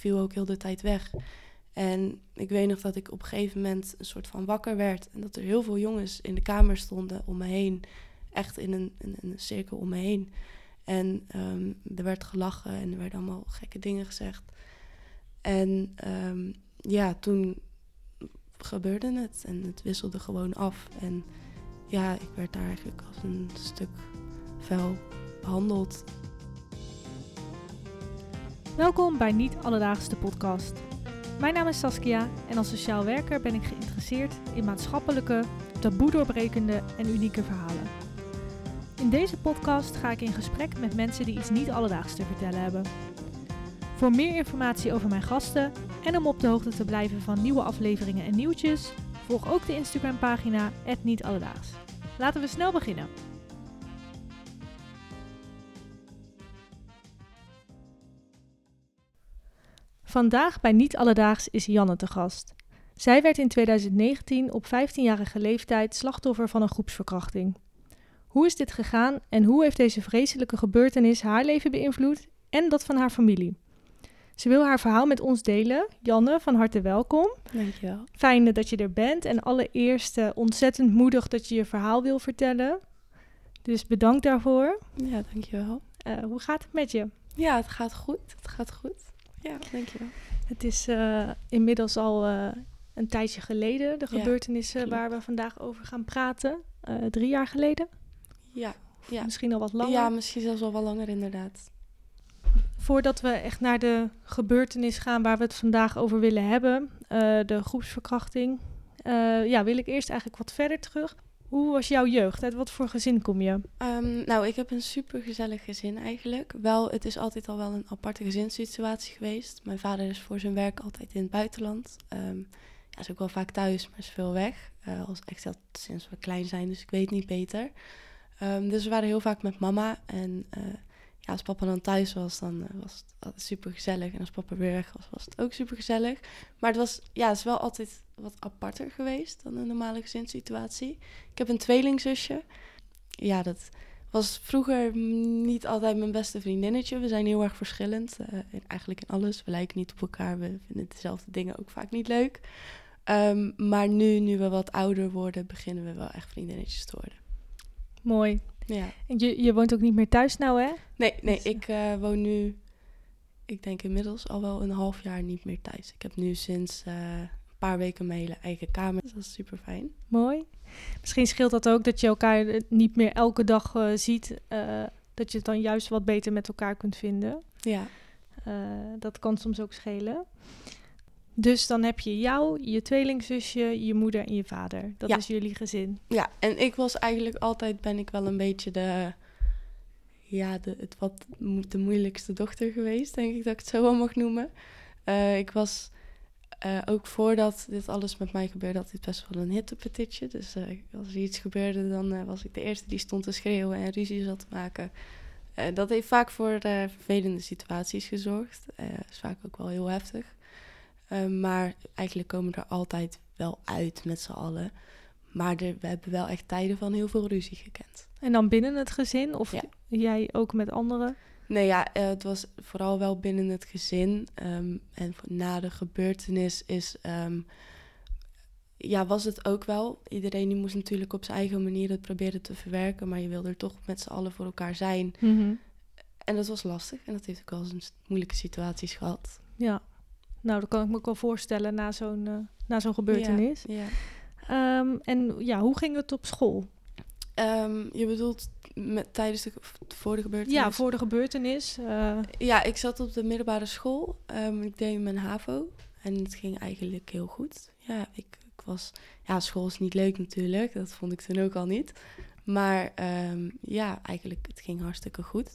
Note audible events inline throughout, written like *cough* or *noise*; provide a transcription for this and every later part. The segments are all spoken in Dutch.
viel ook heel de tijd weg. En ik weet nog dat ik op een gegeven moment een soort van wakker werd. En dat er heel veel jongens in de kamer stonden om me heen. Echt in een, een cirkel om me heen. En ehm, er werd gelachen en er werden allemaal gekke dingen gezegd. En ehm, ja, toen gebeurde het en het wisselde gewoon af. En ja, ik werd daar eigenlijk als een stuk vuil behandeld. Welkom bij Niet Alledaagse podcast. Mijn naam is Saskia en als sociaal werker ben ik geïnteresseerd in maatschappelijke, taboe doorbrekende en unieke verhalen. In deze podcast ga ik in gesprek met mensen die iets niet alledaags te vertellen hebben. Voor meer informatie over mijn gasten en om op de hoogte te blijven van nieuwe afleveringen en nieuwtjes, volg ook de Instagram pagina Niet Alledaags. Laten we snel beginnen. Vandaag bij Niet Alledaags is Janne te gast. Zij werd in 2019 op 15-jarige leeftijd slachtoffer van een groepsverkrachting. Hoe is dit gegaan en hoe heeft deze vreselijke gebeurtenis haar leven beïnvloed en dat van haar familie? Ze wil haar verhaal met ons delen. Janne, van harte welkom. Dankjewel. Fijn dat je er bent en allereerst uh, ontzettend moedig dat je je verhaal wil vertellen. Dus bedankt daarvoor. Ja, dankjewel. Uh, hoe gaat het met je? Ja, het gaat goed. Het gaat goed. Ja, dankjewel. Het is uh, inmiddels al een tijdje geleden, de gebeurtenissen waar we vandaag over gaan praten. drie jaar geleden? Ja, ja. Misschien al wat langer? Ja, misschien zelfs al wel langer inderdaad. Voordat we echt naar de gebeurtenis gaan waar we het vandaag over willen hebben, de groepsverkrachting, ja, wil ik eerst eigenlijk wat verder terug. Hoe was jouw jeugd? Uit wat voor gezin kom je? Um, nou, ik heb een super gezellig gezin eigenlijk. Wel, het is altijd al wel een aparte gezinssituatie geweest. Mijn vader is voor zijn werk altijd in het buitenland. Um, ja, is ook wel vaak thuis, maar is veel weg. Uh, als echt sinds we klein zijn, dus ik weet niet beter. Um, dus we waren heel vaak met mama en als papa dan thuis was, dan uh, was het super gezellig. En als papa weer weg was, was het ook super gezellig. Maar het was, ja, het is wel altijd wat aparter geweest dan een normale gezinssituatie. Ik heb een tweelingzusje. Ja, dat was vroeger niet altijd mijn beste vriendinnetje. We zijn heel erg verschillend. In, eigenlijk in alles. We lijken niet op elkaar. We vinden dezelfde dingen ook vaak niet leuk. Um, maar nu, nu we wat ouder worden, beginnen we wel echt vriendinnetjes te worden. Mooi. Ja. En je, je woont ook niet meer thuis nou, hè? Nee, nee dus, ik uh, woon nu, ik denk inmiddels al wel een half jaar niet meer thuis. Ik heb nu sinds uh, een paar weken mijn hele eigen kamer. Dus dat is super fijn. Mooi. Misschien scheelt dat ook dat je elkaar niet meer elke dag uh, ziet. dat je het dan juist wat beter met elkaar kunt vinden. Ja. dat kan soms ook schelen. Dus dan heb je jou, je tweelingzusje, je moeder en je vader. Dat ja. is jullie gezin. Ja, en ik was eigenlijk altijd, ben ik wel een beetje de, ja, de, het wat de moeilijkste dochter geweest, denk ik dat ik het zo wel mag noemen. Uh, ik was uh, ook voordat dit alles met mij gebeurde, had ik best wel een hittepetitje. Dus uh, als er iets gebeurde, dan was ik de eerste die stond te schreeuwen en ruzie zat te maken. dat heeft vaak voor vervelende situaties gezorgd. is vaak ook wel heel heftig. Uh, maar eigenlijk komen we er altijd wel uit met z'n allen. Maar we hebben wel echt tijden van heel veel ruzie gekend. En dan binnen het gezin? Of ja. jij ook met anderen? Nee, ja, uh, het was vooral wel binnen het gezin. Um, en na de gebeurtenis is, um, ja, was het ook wel. Iedereen die moest natuurlijk op zijn eigen manier het proberen te verwerken. Maar je wilde er toch met z'n allen voor elkaar zijn. Mm -hmm. En dat was lastig. En dat heeft ook wel eens moeilijke situaties gehad. Ja. Nou, dat kan ik me ook wel voorstellen na zo'n uh, na zo'n gebeurtenis. Ja, ja. Um, en ja, hoe ging het op school? Um, je bedoelt met, tijdens de, voor de gebeurtenis? Ja, voor de gebeurtenis. Uh... Ja, ik zat op de middelbare school. Um, ik deed mijn HAVO en het ging eigenlijk heel goed. Ja, ik, ik was... Ja, school is niet leuk natuurlijk. Dat vond ik toen ook al niet. Maar ja, eigenlijk, het ging hartstikke goed.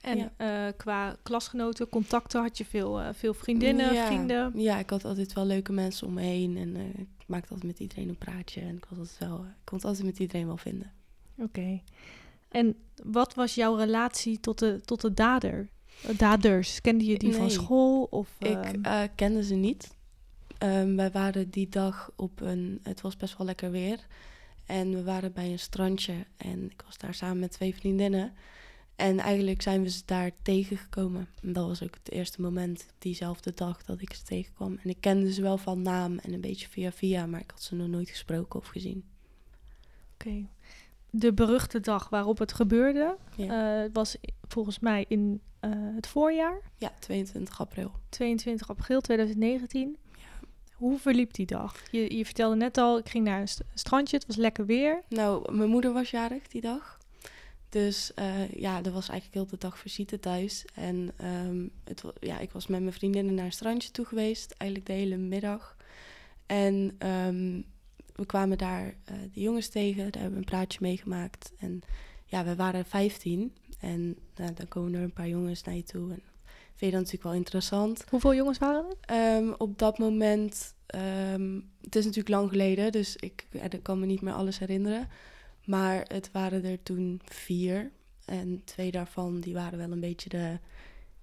En ja. uh, qua klasgenoten, contacten, had je veel, uh, veel vriendinnen, ja. vrienden? Ja, ik had altijd wel leuke mensen om me heen. En uh, ik maakte altijd met iedereen een praatje. En ik, was altijd wel, ik kon het altijd met iedereen wel vinden. Oké. Okay. En wat was jouw relatie tot de, tot de dader? daders, kende je die nee. van school? Of, ik kende ze niet. Um, wij waren die dag op een... Het was best wel lekker weer. En we waren bij een strandje. En ik was daar samen met twee vriendinnen... En eigenlijk zijn we ze daar tegengekomen. En dat was ook het eerste moment, diezelfde dag, dat ik ze tegenkwam. En ik kende ze wel van naam en een beetje via via, maar ik had ze nog nooit gesproken of gezien. Oké. De beruchte dag waarop het gebeurde Ja, eh, was volgens mij in eh, het voorjaar, ja 22 april. 22 april 2019. Hoe verliep die dag? Je, je vertelde net al, ik ging naar een st- strandje, het was lekker weer. Nou, mijn moeder was jarig die dag. Dus eh, ja, er was eigenlijk heel de dag visite thuis. En ehm, het, ja, ik was met mijn vriendinnen naar een strandje toe geweest, eigenlijk de hele middag. En ehm, we kwamen daar eh, de jongens tegen, daar hebben we een praatje meegemaakt. En ja, we waren 15 en nou, dan komen er een paar jongens naar je toe. En vind je dat natuurlijk wel interessant. Hoeveel jongens waren het? Ehm, op dat moment, het is natuurlijk lang geleden, dus ik, ja, ik kan me niet meer alles herinneren. Maar het waren er toen vier. En twee daarvan, die waren wel een beetje de,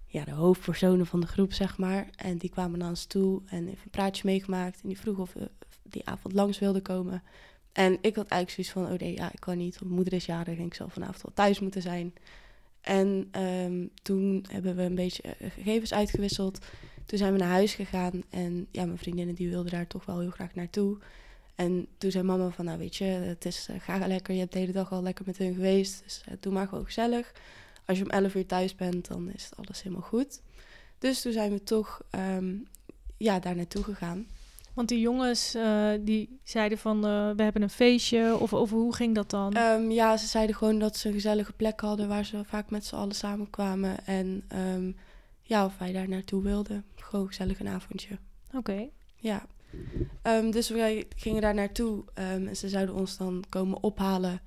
ja, de hoofdpersonen van de groep, zeg maar. En die kwamen naar ons toe en even een praatje meegemaakt. En die vroegen of we die avond langs wilden komen. En ik had eigenlijk zoiets van, oh ja, ik kan niet, mijn moeder is jarig en ik zal vanavond wel thuis moeten zijn. En ehm, toen hebben we een beetje eh, gegevens uitgewisseld. Toen zijn we naar huis gegaan en ja, mijn vriendinnen die wilden daar toch wel heel graag naartoe. En toen zei mama van, nou weet je, het is, ga lekker, je hebt de hele dag al lekker met hun geweest, dus eh, doe maar gewoon gezellig. Als je om 11 uur thuis bent, dan is het alles helemaal goed. Dus toen zijn we toch ehm, ja, daar naartoe gegaan. Want die jongens eh, die zeiden van we hebben een feestje of, of hoe ging dat dan? Ehm, ja, ze zeiden gewoon dat ze een gezellige plek hadden waar ze vaak met z'n allen samenkwamen. En ehm, ja, of wij daar naartoe wilden. Gewoon gezellig een avondje. Oké. Ja. Ehm, dus wij gingen daar naartoe ehm, en ze zouden ons dan komen ophalen.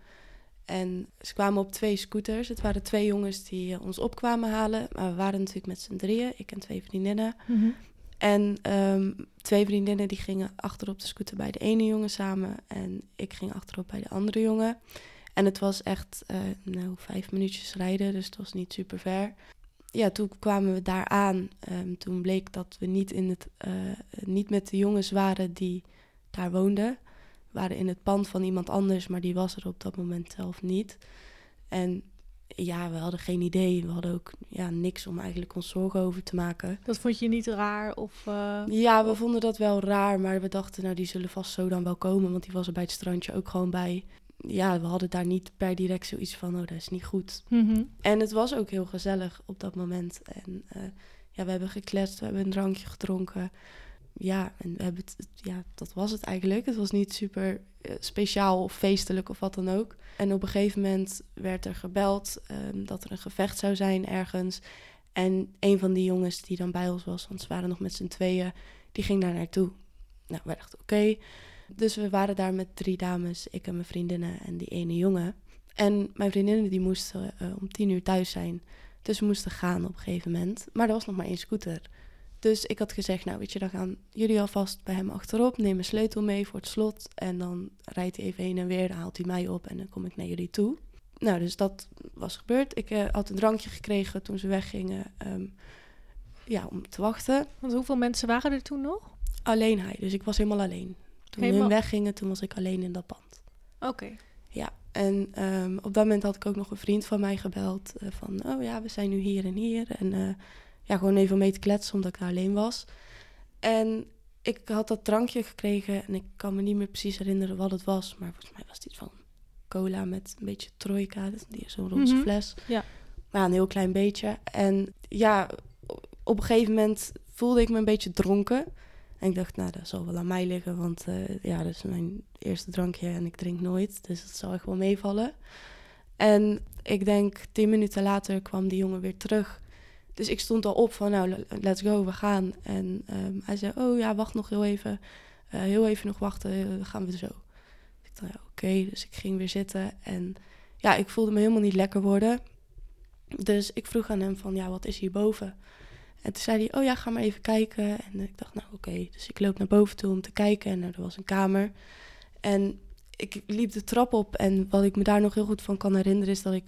En ze kwamen op twee scooters. Het waren twee jongens die eh, ons opkwamen halen. Maar we waren natuurlijk met z'n drieën, ik en twee vriendinnen. Mhm. En ehm, twee vriendinnen die gingen achter op de scooter bij de ene jongen samen. En ik ging achterop bij de andere jongen. En het was echt eh, nou, vijf minuutjes rijden, dus het was niet super ver. Ja, toen kwamen we daar aan. Ehm, toen bleek dat we niet, in het, eh, niet met de jongens waren die daar woonden. We waren in het pand van iemand anders, maar die was er op dat moment zelf niet. En ja, we hadden geen idee. We hadden ook ja, niks om eigenlijk ons zorgen over te maken. Dat vond je niet raar of... eh, Ja, we vonden dat wel raar, maar we dachten, nou, die zullen vast zo dan wel komen, want die was er bij het strandje ook gewoon bij. Ja, we hadden daar niet per direct zoiets van, oh, dat is niet goed. mhm. En het was ook heel gezellig op dat moment. En eh, ja, we hebben gekletst, we hebben een drankje gedronken. Ja, en we hebben het, ja, dat was het eigenlijk. Het was niet super eh, speciaal of feestelijk of wat dan ook. En op een gegeven moment werd er gebeld ehm, dat er een gevecht zou zijn ergens. En een van die jongens die dan bij ons was, want ze waren nog met z'n tweeën, die ging daar naartoe. Nou, wij dachten oké. Dus we waren daar met drie dames, ik en mijn vriendinnen en die ene jongen. En mijn vriendinnen die moesten eh, om tien uur thuis zijn. Dus we moesten gaan op een gegeven moment. Maar er was nog maar één scooter. Dus ik had gezegd, nou weet je, dan gaan jullie alvast bij hem achterop. Neem een sleutel mee voor het slot. En dan rijdt hij even heen en weer. Dan haalt hij mij op en dan kom ik naar jullie toe. Nou, dus dat was gebeurd. Ik eh, had een drankje gekregen toen ze weggingen. ehm, ja, om te wachten. Want hoeveel mensen waren er toen nog? Alleen hij. Dus ik was helemaal alleen. Toen Helemaal- hun weggingen, toen was ik alleen in dat pand. Oké. Ja, en ehm, op dat moment had ik ook nog een vriend van mij gebeld. eh, van, oh ja, we zijn nu hier en hier. En eh, ja, gewoon even mee te kletsen, omdat ik daar alleen was. En ik had dat drankje gekregen en ik kan me niet meer precies herinneren wat het was. Maar volgens mij was het iets van cola met een beetje trojka, die zo'n roze Mhm, fles. ja. Maar ja, een heel klein beetje. En ja, op een gegeven moment voelde ik me een beetje dronken. En ik dacht, nou, dat zal wel aan mij liggen, want eh, ja, dat is mijn eerste drankje en ik drink nooit. Dus dat zal echt wel meevallen. En ik denk, tien minuten later kwam die jongen weer terug. Dus ik stond al op van, nou, le- let's go, we gaan. En ehm, hij zei, oh ja, wacht nog heel even. Eh, heel even nog wachten, eh, dan gaan we zo. Ik dacht, ja, oké. Dus ik ging weer zitten. En ja, ik voelde me helemaal niet lekker worden. Dus ik vroeg aan hem van, ja, wat is hierboven? En toen zei hij, oh ja, ga maar even kijken. En ik dacht, nou oké. Dus ik loop naar boven toe om te kijken. En er was een kamer. En ik liep de trap op. En wat ik me daar nog heel goed van kan herinneren... is dat ik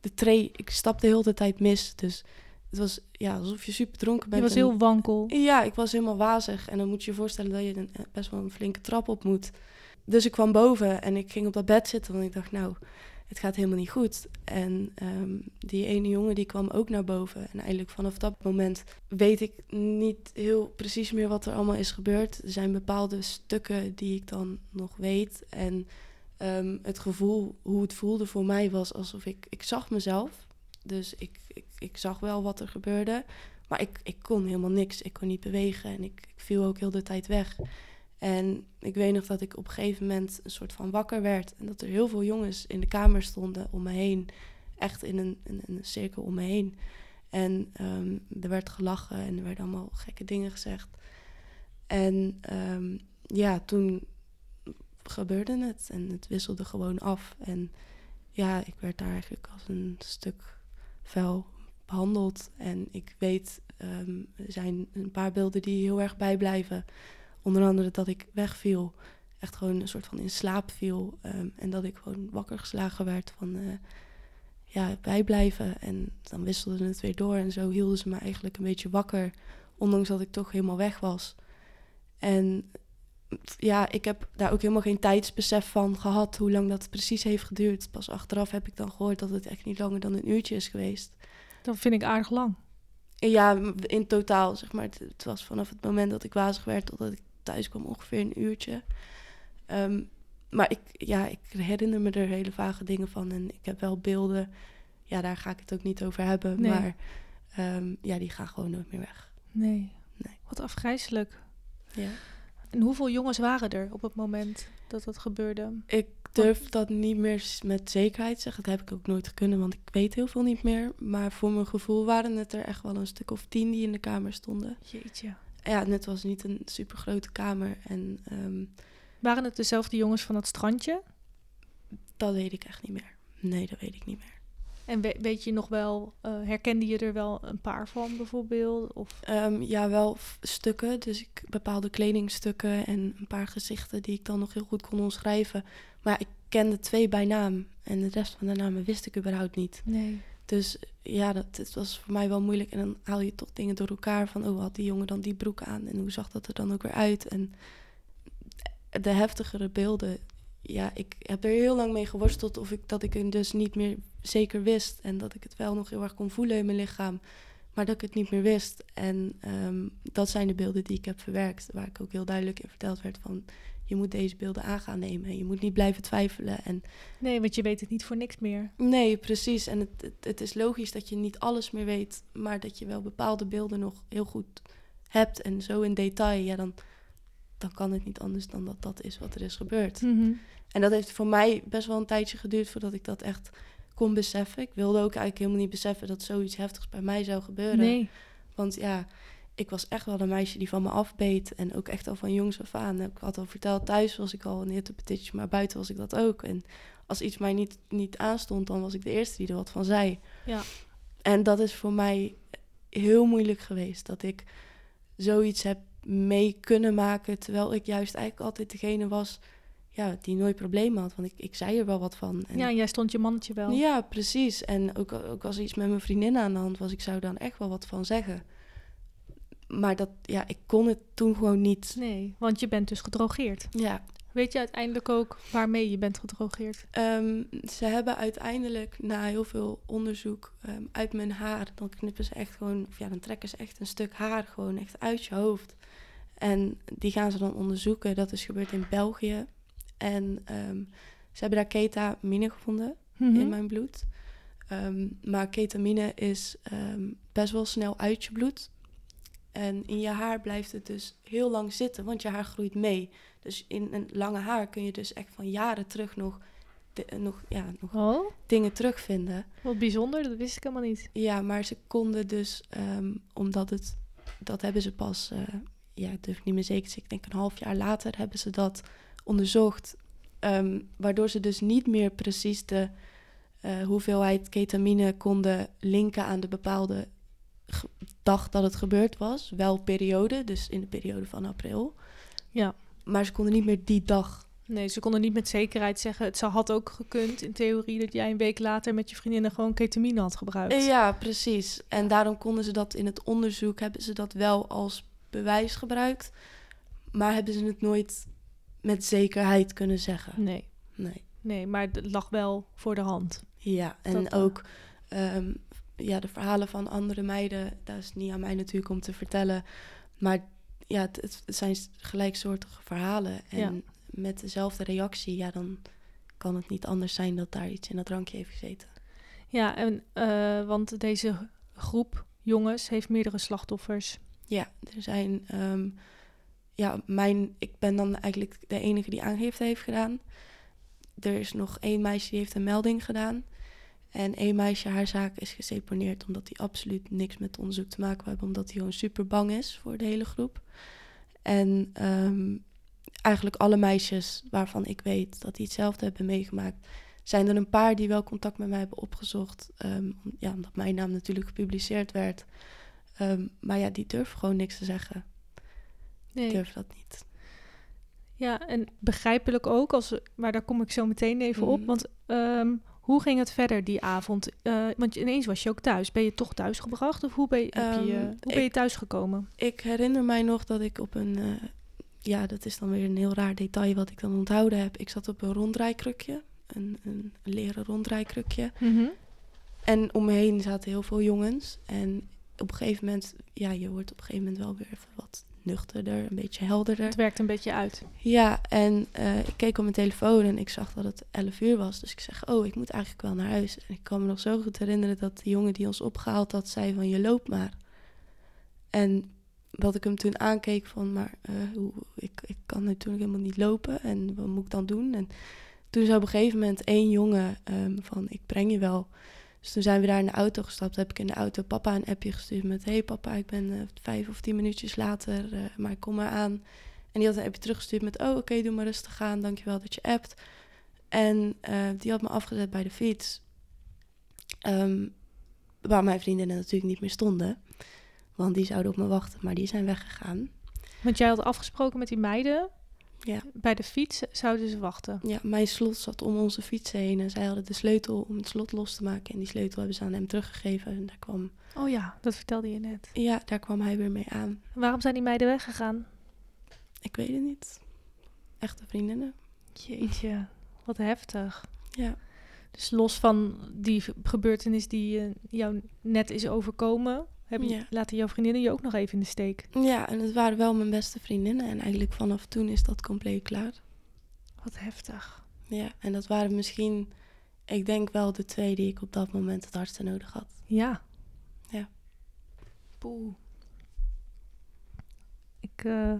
de tree... Ik stapte de hele tijd mis. Dus het was ja, alsof je super dronken Je bent. was en- heel wankel. ja, ik was helemaal wazig. En dan moet je je voorstellen dat je een, best wel een flinke trap op moet. Dus ik kwam boven en ik ging op dat bed zitten. Want ik dacht, nou, het gaat helemaal niet goed. En ehm, die ene jongen die kwam ook naar boven. En eigenlijk vanaf dat moment weet ik niet heel precies meer wat er allemaal is gebeurd. Er zijn bepaalde stukken die ik dan nog weet. En ehm, het gevoel, hoe het voelde voor mij was alsof ik, ik zag mezelf. Dus ik, ik, ik zag wel wat er gebeurde. Maar ik, ik kon helemaal niks. Ik kon niet bewegen en ik, ik viel ook heel de tijd weg. En ik weet nog dat ik op een gegeven moment een soort van wakker werd. En dat er heel veel jongens in de kamer stonden om me heen. Echt in een, een cirkel om me heen. En ehm, er werd gelachen en er werden allemaal gekke dingen gezegd. En ehm, ja, toen gebeurde het en het wisselde gewoon af. En ja, ik werd daar eigenlijk als een stuk vuil behandeld. En ik weet, ehm, er zijn een paar beelden die heel erg bijblijven. Onder andere dat ik wegviel, echt gewoon een soort van in slaap viel. Ehm, en dat ik gewoon wakker geslagen werd van uh, ja, bijblijven. En dan wisselde het weer door en zo hielden ze me eigenlijk een beetje wakker. Ondanks dat ik toch helemaal weg was. En ja, ik heb daar ook helemaal geen tijdsbesef van gehad hoe lang dat precies heeft geduurd. Pas achteraf heb ik dan gehoord dat het echt niet langer dan een uurtje is geweest. Dat vind ik aardig lang. Ja, in totaal, zeg maar. Het, was vanaf het moment dat ik wazig werd totdat ik thuis kwam ongeveer een uurtje. Ehm, maar ik, ja, ik herinner me er hele vage dingen van. En ik heb wel beelden. Ja, daar ga ik het ook niet over hebben. Maar um, ja, die gaan gewoon nooit meer weg. Nee. nee. Wat afgrijzelijk. Ja. En hoeveel jongens waren er op het moment dat dat gebeurde? Ik durf dat niet meer met zekerheid zeggen. Dat heb ik ook nooit kunnen, want ik weet heel veel niet meer. Maar voor mijn gevoel waren het er echt wel een stuk of tien die in de kamer stonden. Jeetje. Ja, het was niet een super grote kamer. En, um, waren het dezelfde jongens van het strandje? Dat weet ik echt niet meer. Nee, dat weet ik niet meer. En weet je nog wel, uh, herkende je er wel een paar van bijvoorbeeld? Of? Um, ja, wel stukken. Dus ik bepaalde kledingstukken en een paar gezichten die ik dan nog heel goed kon omschrijven. Maar ik kende twee bij naam en de rest van de namen wist ik überhaupt niet. Nee. Dus ja, dat, het was voor mij wel moeilijk. En dan haal je toch dingen door elkaar van, oh, had die jongen dan die broek aan? En hoe zag dat er dan ook weer uit? En de heftigere beelden, ja, ik heb er heel lang mee geworsteld of ik dat ik het dus niet meer zeker wist. En dat ik het wel nog heel erg kon voelen in mijn lichaam, maar dat ik het niet meer wist. En ehm, dat zijn de beelden die ik heb verwerkt, waar ik ook heel duidelijk in verteld werd van je moet deze beelden aan gaan nemen. Je moet niet blijven twijfelen. En nee, want je weet het niet voor niks meer. Nee, precies. En het, het, het, is logisch dat je niet alles meer weet, maar dat je wel bepaalde beelden nog heel goed hebt. En zo in detail, ja, dan, dan kan het niet anders dan dat dat is wat er is gebeurd. Mhm. En dat heeft voor mij best wel een tijdje geduurd voordat ik dat echt kon beseffen. Ik wilde ook eigenlijk helemaal niet beseffen dat zoiets heftigs bij mij zou gebeuren. Nee. Want ja, ik was echt wel een meisje die van me afbeet. En ook echt al van jongs af aan. Ik had al verteld, thuis was ik al een hitte petitje, maar buiten was ik dat ook. En als iets mij niet, niet aanstond, dan was ik de eerste die er wat van zei. Ja. En dat is voor mij heel moeilijk geweest. Dat ik zoiets heb mee kunnen maken. Terwijl ik juist eigenlijk altijd degene was ja, die nooit problemen had. Want ik, ik zei er wel wat van. En ja, jij stond je mannetje wel. Ja, precies. En ook, ook als iets met mijn vriendin aan de hand was, ik zou dan echt wel wat van zeggen maar dat, ja, ik kon het toen gewoon niet. Nee, want je bent dus gedrogeerd. Ja. Weet je uiteindelijk ook waarmee je bent gedrogeerd? Um, ze hebben uiteindelijk na heel veel onderzoek um, uit mijn haar, dan knippen ze echt gewoon, of ja, dan trekken ze echt een stuk haar gewoon echt uit je hoofd. En die gaan ze dan onderzoeken. Dat is gebeurd in België. En um, ze hebben daar ketamine gevonden mm -hmm. in mijn bloed. maar ketamine is best wel snel uit je bloed. En in je haar blijft het dus heel lang zitten, want je haar groeit mee. Dus in een lange haar kun je dus echt van jaren terug nog, nog, ja, nog oh. dingen terugvinden. Wat bijzonder, dat wist ik helemaal niet. Ja, maar ze konden dus, um, omdat het, dat hebben ze pas, uh, ja, ik durf niet meer zeker te ik denk een half jaar later hebben ze dat onderzocht. Um, waardoor ze dus niet meer precies de uh, hoeveelheid ketamine konden linken aan de bepaalde dag dat het gebeurd was. Wel periode, dus in de periode van april. Ja. Maar ze konden niet meer die dag. Nee, ze konden niet met zekerheid zeggen. Het zou, had ook gekund in theorie dat jij een week later met je vriendinnen gewoon ketamine had gebruikt. Ja, precies. En daarom konden ze dat in het onderzoek, hebben ze dat wel als bewijs gebruikt. Maar hebben ze het nooit met zekerheid kunnen zeggen. Nee. Nee. nee, maar het lag wel voor de hand. Ja, en Dat, eh, ook ehm, ja, de verhalen van andere meiden, dat is niet aan mij natuurlijk om te vertellen. Maar ja, het, het zijn gelijksoortige verhalen. En Ja. met dezelfde reactie, ja, dan kan het niet anders zijn dat daar iets in dat drankje heeft gezeten. Ja, en, eh, want deze groep jongens heeft meerdere slachtoffers. Ja, er zijn. ehm, ja, mijn. Ik ben dan eigenlijk de enige die aangifte heeft gedaan. Er is nog één meisje die heeft een melding gedaan. En één meisje, haar zaak is geseponeerd omdat hij absoluut niks met het onderzoek te maken hebben. Omdat hij gewoon super bang is voor de hele groep. En ehm, eigenlijk alle meisjes waarvan ik weet dat die hetzelfde hebben meegemaakt, zijn er een paar die wel contact met mij hebben opgezocht. ehm, ja, omdat mijn naam natuurlijk gepubliceerd werd. Ehm, maar ja, die durven gewoon niks te zeggen. Nee. Ik durf dat niet. Ja, en begrijpelijk ook, als, maar daar kom ik zo meteen even op. Mhm. Want ehm, hoe ging het verder die avond? Eh, want ineens was je ook thuis. Ben je toch thuisgebracht? Of hoe ben je, Ehm, hoe ben je ik- thuisgekomen? Ik herinner mij nog dat ik op een... eh, ja, dat is dan weer een heel raar detail wat ik dan onthouden heb. Ik zat op een ronddraaikrukje. Een, een leren ronddraaikrukje. En om me heen zaten heel veel jongens. En op een gegeven moment... Ja, je wordt op een gegeven moment wel weer even wat nuchterder. Een beetje helderder. Het werkt een beetje uit. Ja, en eh, ik keek op mijn telefoon en ik zag dat het 11 uur was. Dus ik zeg, oh, ik moet eigenlijk wel naar huis. En ik kan me nog zo goed herinneren dat de jongen die ons opgehaald had, zei van, je loopt maar. En dat ik hem toen aankeek van, maar eh, hoe, ik, ik kan natuurlijk helemaal niet lopen. En wat moet ik dan doen? En toen zei op een gegeven moment één jongen ehm, van, ik breng je wel. Dus toen zijn we daar in de auto gestapt. Heb ik in de auto papa een appje gestuurd met... hey papa, ik ben eh, vijf of tien minuutjes later, eh, maar kom maar aan. En die had een appje teruggestuurd met... oh, oké, doe maar rustig aan. Dankjewel dat je appt. En eh, die had me afgezet bij de fiets. Ehm, waar mijn vriendinnen natuurlijk niet meer stonden. Want die zouden op me wachten, maar die zijn weggegaan. Want jij had afgesproken met die meiden. Ja. Bij de fiets zouden ze wachten. Ja, mijn slot zat om onze fiets heen. En zij hadden de sleutel om het slot los te maken. En die sleutel hebben ze aan hem teruggegeven. En daar kwam, Oh ja, dat vertelde je net. ja, daar kwam hij weer mee aan. Waarom zijn die meiden weggegaan? Ik weet het niet. Echte vriendinnen. Jeetje, wat heftig. Ja. Dus los van die gebeurtenis die eh, jou net is overkomen, heb je, Ja. laten jouw vriendinnen je ook nog even in de steek. Ja, en het waren wel mijn beste vriendinnen. En eigenlijk vanaf toen is dat compleet klaar. Wat heftig. Ja, en dat waren misschien, ik denk wel de twee die ik op dat moment het hardste nodig had. Ja. Ja. Poeh. Ik, eh,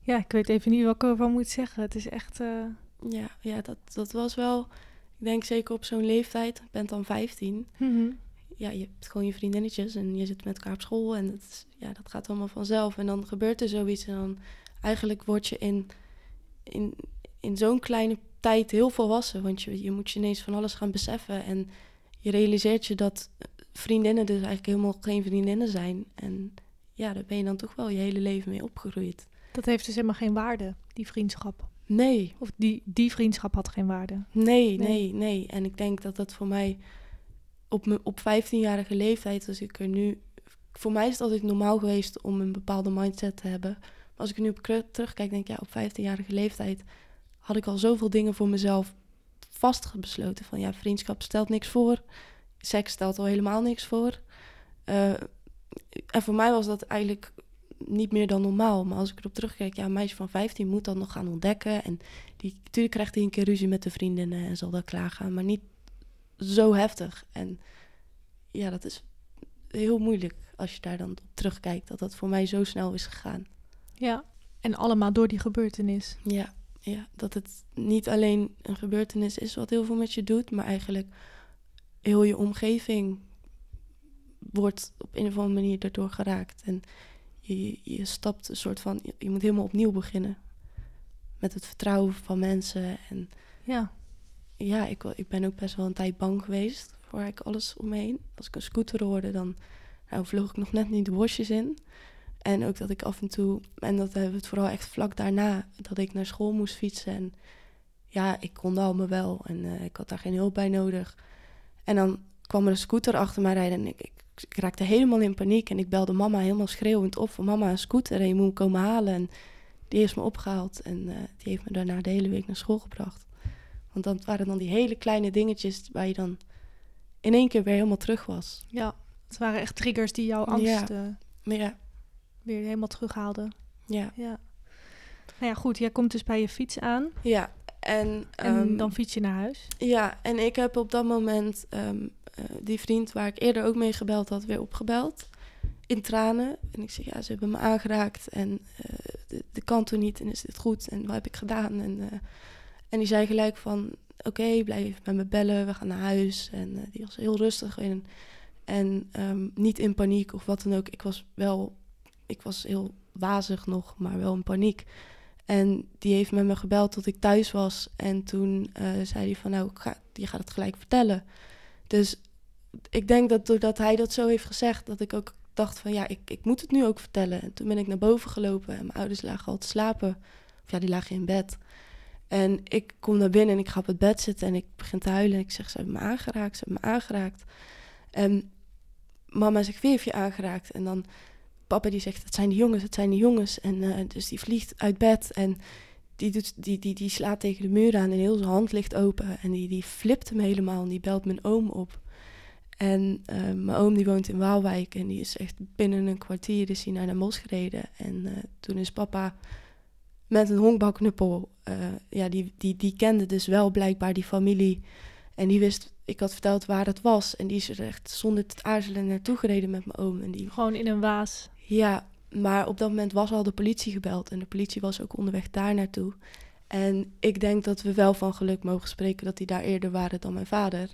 ja, ik weet even niet wat ik ervan moet zeggen. Het is echt, eh, Ja, ja dat, dat was wel, ik denk zeker op zo'n leeftijd, ik ben dan 15. mhm. Ja, je hebt gewoon je vriendinnetjes en je zit met elkaar op school en dat, ja, dat gaat allemaal vanzelf. En dan gebeurt er zoiets en dan eigenlijk word je in, in, in zo'n kleine tijd heel volwassen. Want je, je moet je ineens van alles gaan beseffen en je realiseert je dat vriendinnen dus eigenlijk helemaal geen vriendinnen zijn. En ja, daar ben je dan toch wel je hele leven mee opgegroeid. dat heeft dus helemaal geen waarde, die vriendschap. Nee, Of die, die vriendschap had geen waarde. Nee, Nee. nee, nee. En ik denk dat dat voor mij op, mijn op 15-jarige leeftijd, als ik er nu. Voor mij is het altijd normaal geweest om een bepaalde mindset te hebben. Maar als ik er nu op terugkijk, denk ik, ja, op 15-jarige leeftijd had ik al zoveel dingen voor mezelf vastgebesloten. Van ja, vriendschap stelt niks voor. Seks stelt al helemaal niks voor. Eh, en voor mij was dat eigenlijk niet meer dan normaal. Maar als ik erop terugkijk, ja, een meisje van 15 moet dat nog gaan ontdekken. En die, natuurlijk krijgt hij een keer ruzie met de vriendinnen en zal dat klaargaan, maar niet zo heftig. En ja, dat is heel moeilijk als je daar dan op terugkijkt, dat dat voor mij zo snel is gegaan. Ja. En allemaal door die gebeurtenis. Ja, ja, dat het niet alleen een gebeurtenis is wat heel veel met je doet, maar eigenlijk heel je omgeving wordt op een of andere manier daardoor geraakt. En je, je stapt een soort van, je moet helemaal opnieuw beginnen. Met het vertrouwen van mensen en Ja. Ja, ik, ik ben ook best wel een tijd bang geweest voor eigenlijk alles om me heen. Als ik een scooter hoorde, dan nou, vloog ik nog net niet de bosjes in. En ook dat ik af en toe, en dat hebben we het vooral echt vlak daarna, dat ik naar school moest fietsen. En ja, ik kon al me wel en eh, ik had daar geen hulp bij nodig. En dan kwam er een scooter achter mij rijden en ik, ik, ik raakte helemaal in paniek. En ik belde mama helemaal schreeuwend op van mama, een scooter en je moet me komen halen. En die heeft me opgehaald en eh, die heeft me daarna de hele week naar school gebracht. Want dat waren dan die hele kleine dingetjes waar je dan in één keer weer helemaal terug was. Ja, het waren echt triggers die jouw angst Ja. eh, ja, weer helemaal terughaalden. ja. Ja. Nou ja, goed. Jij komt dus bij je fiets aan Ja, en, en ehm, dan fiets je naar huis. Ja, en ik heb op dat moment ehm, eh, die vriend waar ik eerder ook mee gebeld had, weer opgebeld. In tranen. En ik zeg, ja, ze hebben me aangeraakt en eh de, de kan toen niet en is dit goed en wat heb ik gedaan? En, en die zei gelijk van, oké, blijf met me bellen, we gaan naar huis. En eh, die was heel rustig en, en ehm, niet in paniek of wat dan ook. Ik was wel, ik was heel wazig nog, maar wel in paniek. En die heeft met me gebeld tot ik thuis was. En toen eh, zei hij van, nou, ga, je gaat het gelijk vertellen. Dus ik denk dat doordat hij dat zo heeft gezegd, dat ik ook dacht van, ja, ik, ik moet het nu ook vertellen. En toen ben ik naar boven gelopen en mijn ouders lagen al te slapen. Of ja, die lagen in bed. En ik kom naar binnen en ik ga op het bed zitten en ik begin te huilen. En ik zeg, ze hebben me aangeraakt, ze hebben me aangeraakt. En mama zegt, wie heeft je aangeraakt? En dan papa die zegt, het zijn die jongens, het zijn die jongens. En eh, dus die vliegt uit bed en die, doet, die, die, die slaat tegen de muur aan en heel zijn hand ligt open. En die, die flipt hem helemaal en die belt mijn oom op. En eh, mijn oom die woont in Waalwijk en die is echt binnen een kwartier is hij naar Den Bosch gereden. En eh, toen is papa met een honkbalknuppel, eh, ja, die, die, die kende dus wel blijkbaar die familie. En die wist, ik had verteld waar het was. En die is er echt zonder te aarzelen naartoe gereden met mijn oom. En die Gewoon in een waas. ja, maar op dat moment was al de politie gebeld en de politie was ook onderweg daar naartoe. En ik denk dat we wel van geluk mogen spreken dat die daar eerder waren dan mijn vader.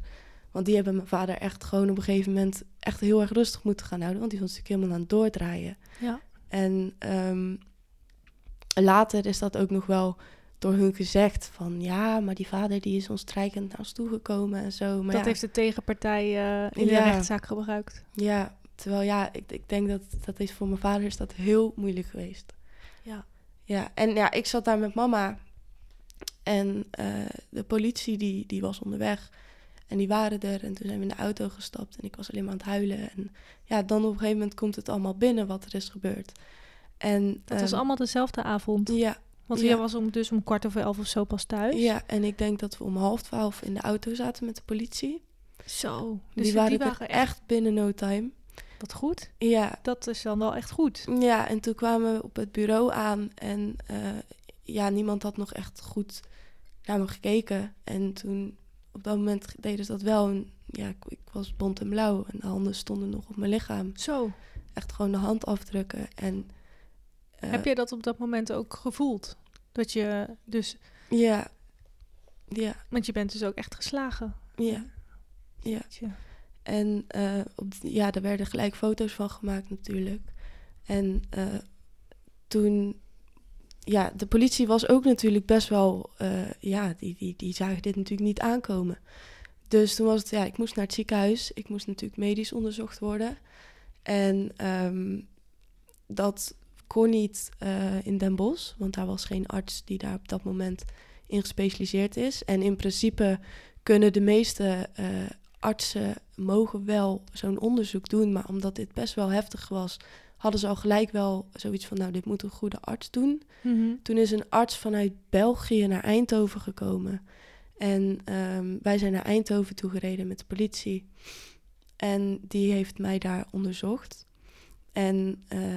Want die hebben mijn vader echt gewoon op een gegeven moment echt heel erg rustig moeten gaan houden. Want die was natuurlijk helemaal aan het doordraaien. Ja. En ehm, later is dat ook nog wel door hun gezegd van ja, maar die vader die is ons strijkend naar ons toegekomen en zo. Maar dat ja, heeft de tegenpartij eh, in de rechtszaak gebruikt. ja, terwijl ja, ik, ik denk dat dat is voor mijn vader is dat heel moeilijk geweest. Ja. Ja, en ja, ik zat daar met mama. En eh, de politie die, die was onderweg. En die waren er. En toen zijn we in de auto gestapt. En ik was alleen maar aan het huilen. En ja, dan op een gegeven moment komt het allemaal binnen wat er is gebeurd. En, Dat was ehm, allemaal dezelfde avond. Ja, Want ja. jij was om, dus om kwart over elf of zo pas thuis. ja, en ik denk dat we om half twaalf in de auto zaten met de politie. Zo. Dus die waren, echt binnen no time. Wat goed. Ja, Dat is dan wel echt goed. Ja, en toen kwamen we op het bureau aan en eh, ja, niemand had nog echt goed naar me gekeken. En toen, op dat moment deden ze dat wel. En ja, ik, ik was bont en blauw en de handen stonden nog op mijn lichaam. Zo. Echt gewoon de handafdrukken. En, eh, Heb je dat op dat moment ook gevoeld? Dat je dus... Ja, ja, Want je bent dus ook echt geslagen. ja, ja. En eh, op, ja, daar werden gelijk foto's van gemaakt natuurlijk. En eh, toen, ja, de politie was ook natuurlijk best wel, eh, ja, die, die, die zagen dit natuurlijk niet aankomen. Dus toen was het, ja, ik moest naar het ziekenhuis. Ik moest natuurlijk medisch onderzocht worden. En ehm, dat kon niet eh, in Den Bosch, want daar was geen arts die daar op dat moment in gespecialiseerd is. En in principe kunnen de meeste eh, artsen mogen wel zo'n onderzoek doen, maar omdat dit best wel heftig was, hadden ze al gelijk wel zoiets van, nou, dit moet een goede arts doen. Mhm. Toen is een arts vanuit België naar Eindhoven gekomen. En ehm, wij zijn naar Eindhoven toegereden met de politie. En die heeft mij daar onderzocht. En eh,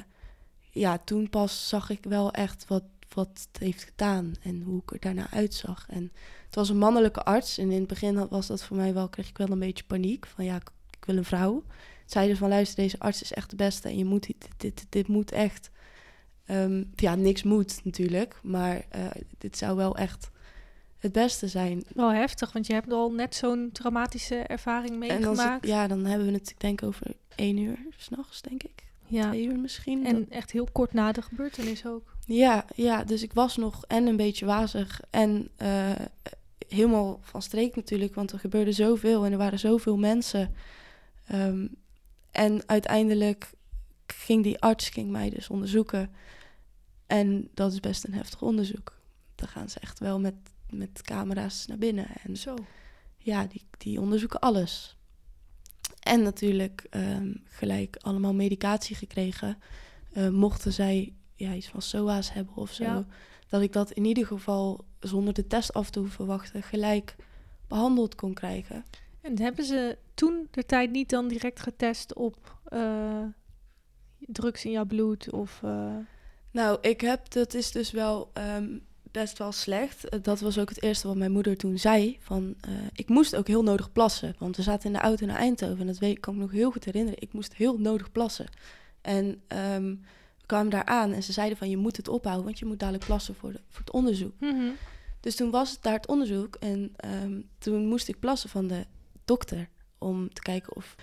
ja, toen pas zag ik wel echt wat, wat het heeft gedaan en hoe ik er daarna uitzag. En het was een mannelijke arts. En in het begin had- was dat voor mij wel, kreeg ik wel een beetje paniek. Van ja, ik, ik wil een vrouw. Zeiden van luister, deze arts is echt de beste. En je moet dit, dit, dit moet echt. ehm, ja, niks moet natuurlijk. Maar eh, dit zou wel echt het beste zijn. Wel heftig, want je hebt al net zo'n traumatische ervaring meegemaakt. ja, dan hebben we het, ik denk, over één uur s'nachts, denk ik. Ja. Twee uur misschien. En echt heel kort na de gebeurtenis ook. Ja, ja, dus ik was nog en een beetje wazig en eh, helemaal van streek natuurlijk, want er gebeurde zoveel en er waren zoveel mensen. Ehm, en uiteindelijk ging die arts ging mij dus onderzoeken. En dat is best een heftig onderzoek. Dan gaan ze echt wel met, met camera's naar binnen. En Zo. ja, die, die onderzoeken alles. En natuurlijk ehm, gelijk allemaal medicatie gekregen. Eh, mochten zij ja, iets van SOA's hebben of zo. Ja. Dat ik dat in ieder geval zonder de test af te hoeven wachten gelijk behandeld kon krijgen. En hebben ze toen de tijd niet dan direct getest op eh, drugs in jouw bloed? Of, eh, Nou, ik heb, dat is dus wel ehm, best wel slecht. Eh, Dat was ook het eerste wat mijn moeder toen zei. Van, eh, ik moest ook heel nodig plassen. Want we zaten in de auto naar Eindhoven. En dat weet, kan ik me nog heel goed herinneren. Ik moest heel nodig plassen. En ehm, we kwamen daar aan en ze zeiden van... je moet het ophouden, want je moet dadelijk plassen voor, de, voor het onderzoek. Dus toen was het daar het onderzoek. En ehm, toen moest ik plassen van de dokter. Om te kijken of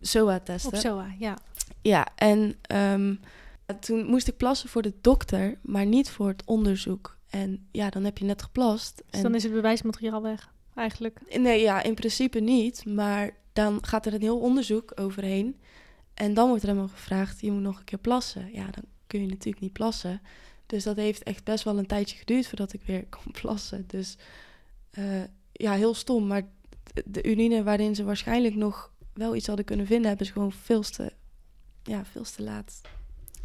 SOA testen. Op SOA, ja. Ja, en ehm, toen moest ik plassen voor de dokter, maar niet voor het onderzoek. En ja, dan heb je net geplast. Dus en, dan is het bewijsmateriaal weg, eigenlijk. Nee, ja, in principe niet. Maar dan gaat er een heel onderzoek overheen. En dan wordt er helemaal gevraagd, je moet nog een keer plassen. Ja, dan kun je natuurlijk niet plassen. Dus dat heeft echt best wel een tijdje geduurd voordat ik weer *laughs* kon plassen. Dus eh, ja, heel stom. Maar de- urine waarin ze waarschijnlijk nog wel iets hadden kunnen vinden... hebben ze gewoon veel te, ja, veel te laat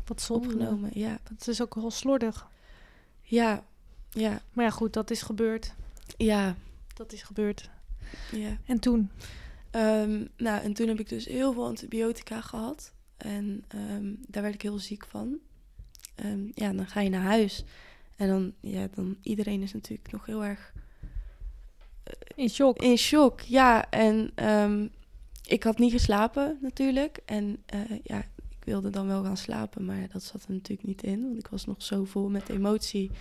Wat zonde. opgenomen. Ja, Dat is ook wel slordig. ja, ja, Maar ja, goed, dat is gebeurd. ja. Dat is gebeurd. ja. En toen? Ehm, nou, en toen heb ik dus heel veel antibiotica gehad. En ehm, daar werd ik heel ziek van. Ehm, ja, dan ga je naar huis. En dan, ja, dan iedereen is natuurlijk nog heel erg In shock. in shock. Ja, en ik had niet geslapen natuurlijk. En eh, ja, ik wilde dan wel gaan slapen, maar dat zat er natuurlijk niet in. Want ik was nog zo vol met emotie.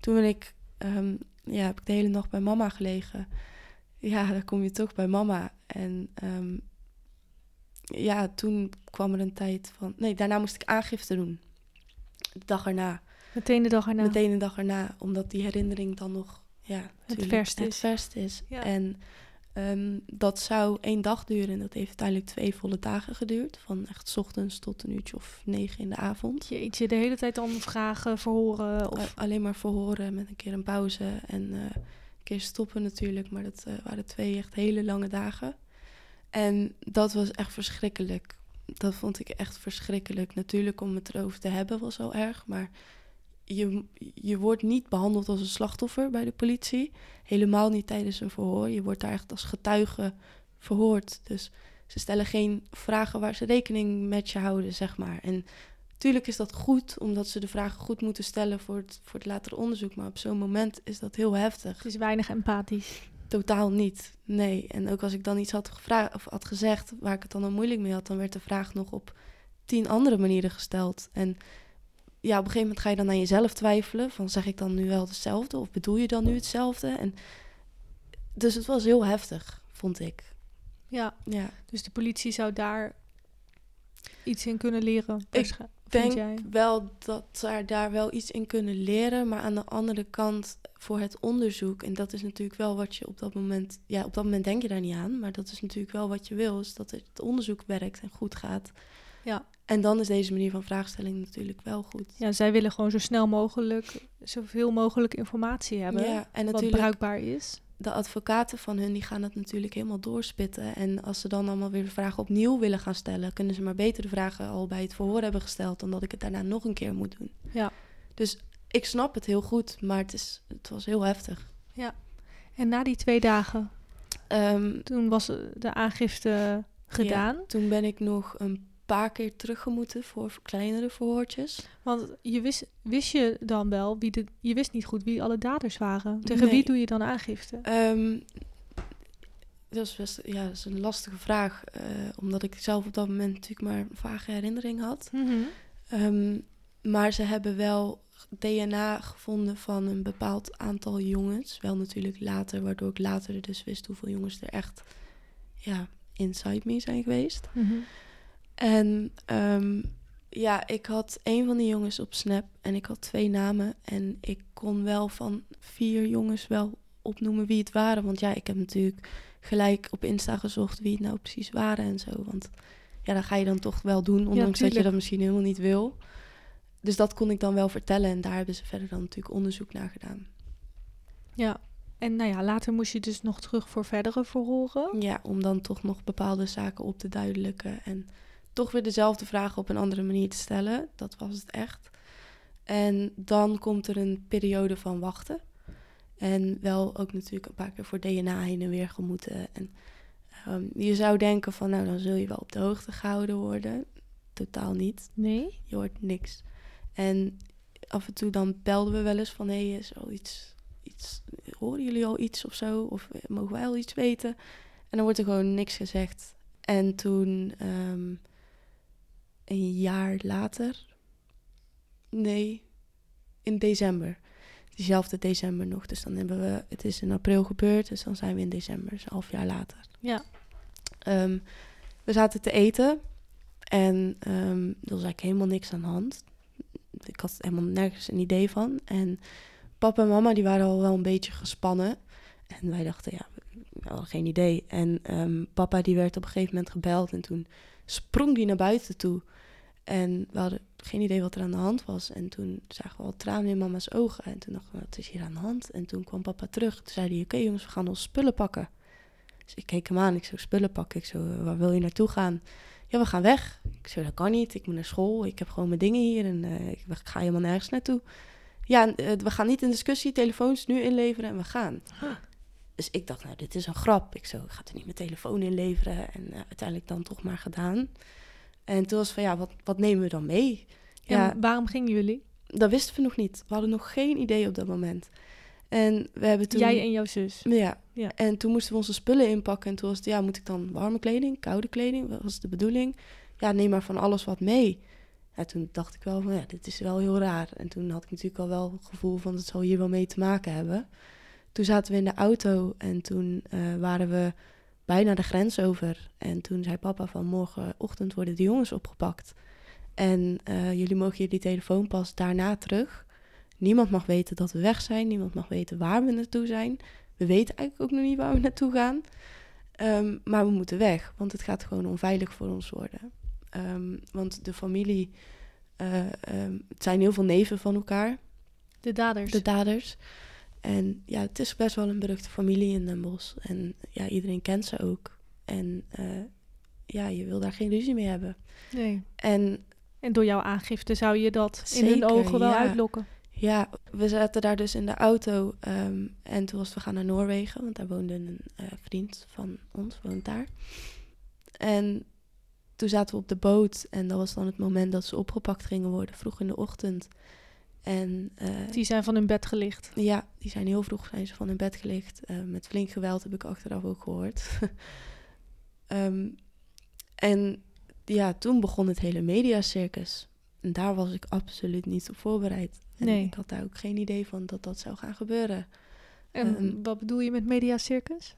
Toen ben ik, ehm, ja, heb ik de hele nacht bij mama gelegen. Ja, dan kom je toch bij mama. En ehm, ja, toen kwam er een tijd van... Nee, daarna moest ik aangifte doen. De dag erna. Meteen de dag erna. Meteen de dag erna. Omdat die herinnering dan nog... Ja, tuurlijk, verst het is. verst is. Ja. En ehm, dat zou één dag duren. En dat heeft uiteindelijk twee volle dagen geduurd. Van echt 's ochtends tot een uurtje of negen in de avond. Jeetje, de hele tijd dan vragen, verhoren. Of... A- alleen maar verhoren met een keer een pauze. En eh, een keer stoppen natuurlijk. Maar dat eh, waren twee echt hele lange dagen. En dat was echt verschrikkelijk. Dat vond ik echt verschrikkelijk. Natuurlijk om het erover te hebben was al erg. Maar je, je wordt niet behandeld als een slachtoffer bij de politie. Helemaal niet tijdens een verhoor. Je wordt daar echt als getuige verhoord. Dus ze stellen geen vragen waar ze rekening met je houden, zeg maar. En natuurlijk is dat goed, omdat ze de vragen goed moeten stellen voor het, voor het latere onderzoek. Maar op zo'n moment is dat heel heftig. Het is weinig empathisch. Totaal niet. Nee. En ook als ik dan iets had, gevraagd, of had gezegd waar ik het dan al moeilijk mee had, dan werd de vraag nog op tien andere manieren gesteld. En ja, op een gegeven moment ga je dan aan jezelf twijfelen. Van zeg ik dan nu wel hetzelfde? Of bedoel je dan nu hetzelfde? En dus het was heel heftig, vond ik. Ja, Ja. dus de politie zou daar iets in kunnen leren. Ik denk jij? wel dat ze daar wel iets in kunnen leren. Maar aan de andere kant voor het onderzoek. En dat is natuurlijk wel wat je op dat moment. Ja, op dat moment denk je daar niet aan. Maar dat is natuurlijk wel wat je wil. Is dat het onderzoek werkt en goed gaat. Ja. En dan is deze manier van vraagstelling natuurlijk wel goed. Ja, zij willen gewoon zo snel mogelijk, zoveel mogelijk informatie hebben. Ja, en wat bruikbaar is. de advocaten van hun die gaan dat natuurlijk helemaal doorspitten. En als ze dan allemaal weer de vragen opnieuw willen gaan stellen, kunnen ze maar beter de vragen al bij het verhoor hebben gesteld dan dat ik het daarna nog een keer moet doen. Ja. Dus ik snap het heel goed, maar het, is, het was heel heftig. En na die twee dagen, Ehm, toen was de aangifte gedaan. toen ben ik nog een paar keer teruggemoeten voor kleinere verhoortjes. Want je wist, wist je dan wel wie de. Je wist niet goed wie alle daders waren. Tegen wie doe je dan aangifte? Ehm, dat is best ja, dat is een lastige vraag, eh, omdat ik zelf op dat moment natuurlijk maar een vage herinnering had. Ehm, maar ze hebben wel DNA gevonden van een bepaald aantal jongens. Wel natuurlijk later, waardoor ik later dus wist hoeveel jongens er echt ja, inside me zijn geweest. Mhm. En ehm, ja, ik had een van die jongens op Snap en ik had twee namen. En ik kon wel van vier jongens wel opnoemen wie het waren. Want ja, ik heb natuurlijk gelijk op Insta gezocht wie het nou precies waren en zo. Want ja, dat ga je dan toch wel doen, ondanks dat je dat misschien helemaal niet wil. Dus dat kon ik dan wel vertellen en daar hebben ze verder dan natuurlijk onderzoek naar gedaan. Ja. En nou ja, later moest je dus nog terug voor verdere verhoren. Ja, om dan toch nog bepaalde zaken op te duidelijken. En toch weer dezelfde vragen op een andere manier te stellen. Dat was het echt. En dan komt er een periode van wachten. En wel ook natuurlijk een paar keer voor DNA heen en weer gemoeten. En ehm, je zou denken van, nou, dan zul je wel op de hoogte gehouden worden. Totaal niet. Nee? Je hoort niks. En af en toe dan belden we wel eens van, hé, hey, is al iets, iets, horen jullie al iets of zo? Of eh, mogen wij al iets weten? En dan wordt er gewoon niks gezegd. En toen, ehm, een jaar later, nee, in december. Diezelfde december nog. Dus dan hebben we, het is in april gebeurd, dus dan zijn we in december, dus een half jaar later. Ja. Ehm, we zaten te eten en um, er was eigenlijk helemaal niks aan de hand. Ik had helemaal nergens een idee van. En papa en mama die waren al wel een beetje gespannen. En wij dachten, ja, we hadden geen idee. En um, papa die werd op een gegeven moment gebeld en toen sprong die naar buiten toe. En we hadden geen idee wat er aan de hand was. En toen zagen we al tranen in mama's ogen. En toen dachten we, wat is hier aan de hand? En toen kwam papa terug. Toen zei hij, oké jongens, we gaan ons spullen pakken. Dus ik keek hem aan. Ik zou spullen pakken. Ik zo, waar wil je naartoe gaan? Ja, we gaan weg. Ik zei, dat kan niet. Ik moet naar school. Ik heb gewoon mijn dingen hier. En uh, ik ga helemaal nergens naartoe. Ja, uh, we gaan niet in discussie. Telefoons nu inleveren en we gaan. Huh. Dus ik dacht, nou, dit is een grap. Ik zo, ik ga er niet mijn telefoon inleveren. En uh, uiteindelijk dan toch maar gedaan. En toen was van, ja, wat, wat nemen we dan mee? Ja, en waarom gingen jullie? Dat wisten we nog niet. We hadden nog geen idee op dat moment. En we hebben toen... Jij en jouw zus? Ja. ja. En toen moesten we onze spullen inpakken. En toen was het, ja, moet ik dan warme kleding, koude kleding? Wat was de bedoeling? Ja, neem maar van alles wat mee. Ja, toen dacht ik wel van, ja, dit is wel heel raar. En toen had ik natuurlijk al wel het gevoel van, het zal hier wel mee te maken hebben. Toen zaten we in de auto en toen uh, waren we bijna de grens over. En toen zei papa van, morgenochtend worden de jongens opgepakt. En uh, jullie mogen jullie telefoon pas daarna terug. Niemand mag weten dat we weg zijn. Niemand mag weten waar we naartoe zijn. We weten eigenlijk ook nog niet waar we naartoe gaan. Um, maar we moeten weg, want het gaat gewoon onveilig voor ons worden. Um, want de familie, uh, um, het zijn heel veel neven van elkaar. De daders. De daders. En ja, het is best wel een beruchte familie in Den Bosch. En ja, iedereen kent ze ook. En uh, ja, je wil daar geen ruzie mee hebben. Nee. En, en door jouw aangifte zou je dat zeker, in hun ogen wel ja. uitlokken. Ja, we zaten daar dus in de auto um, en toen was we gaan naar Noorwegen, want daar woonde een uh, vriend van ons, woont daar. En toen zaten we op de boot en dat was dan het moment dat ze opgepakt gingen worden, vroeg in de ochtend. En, uh, die zijn van hun bed gelicht? Ja, die zijn heel vroeg zijn ze van hun bed gelicht. Uh, met flink geweld heb ik achteraf ook gehoord. um, *laughs* en ja, toen begon het hele mediacircus. En daar was ik absoluut niet op voorbereid. En nee. ik had daar ook geen idee van dat dat zou gaan gebeuren. En um, wat bedoel je met mediacircus?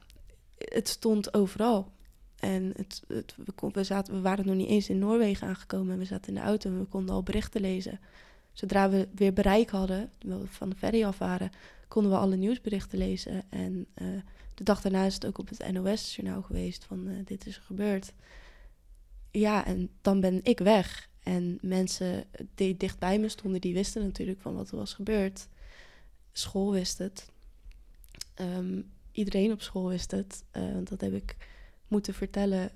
Het stond overal. En het, het, we, kon, we, zaten, we waren nog niet eens in Noorwegen aangekomen. We zaten in de auto en we konden al berichten lezen. Zodra we weer bereik hadden, we van de ferry af waren, konden we alle nieuwsberichten lezen. En uh, de dag daarna is het ook op het NOS-journaal geweest van uh, dit is er gebeurd. Ja, en dan ben ik weg. En mensen die dicht bij me stonden, die wisten natuurlijk van wat er was gebeurd. School wist het. Um, iedereen op school wist het. Uh, want dat heb ik moeten vertellen,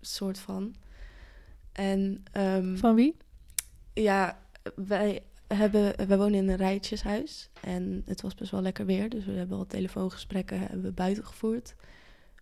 soort van. En, um, van wie? Ja, wij, hebben, wij wonen in een rijtjeshuis. En het was best wel lekker weer. Dus we hebben al telefoongesprekken hebben we buiten gevoerd.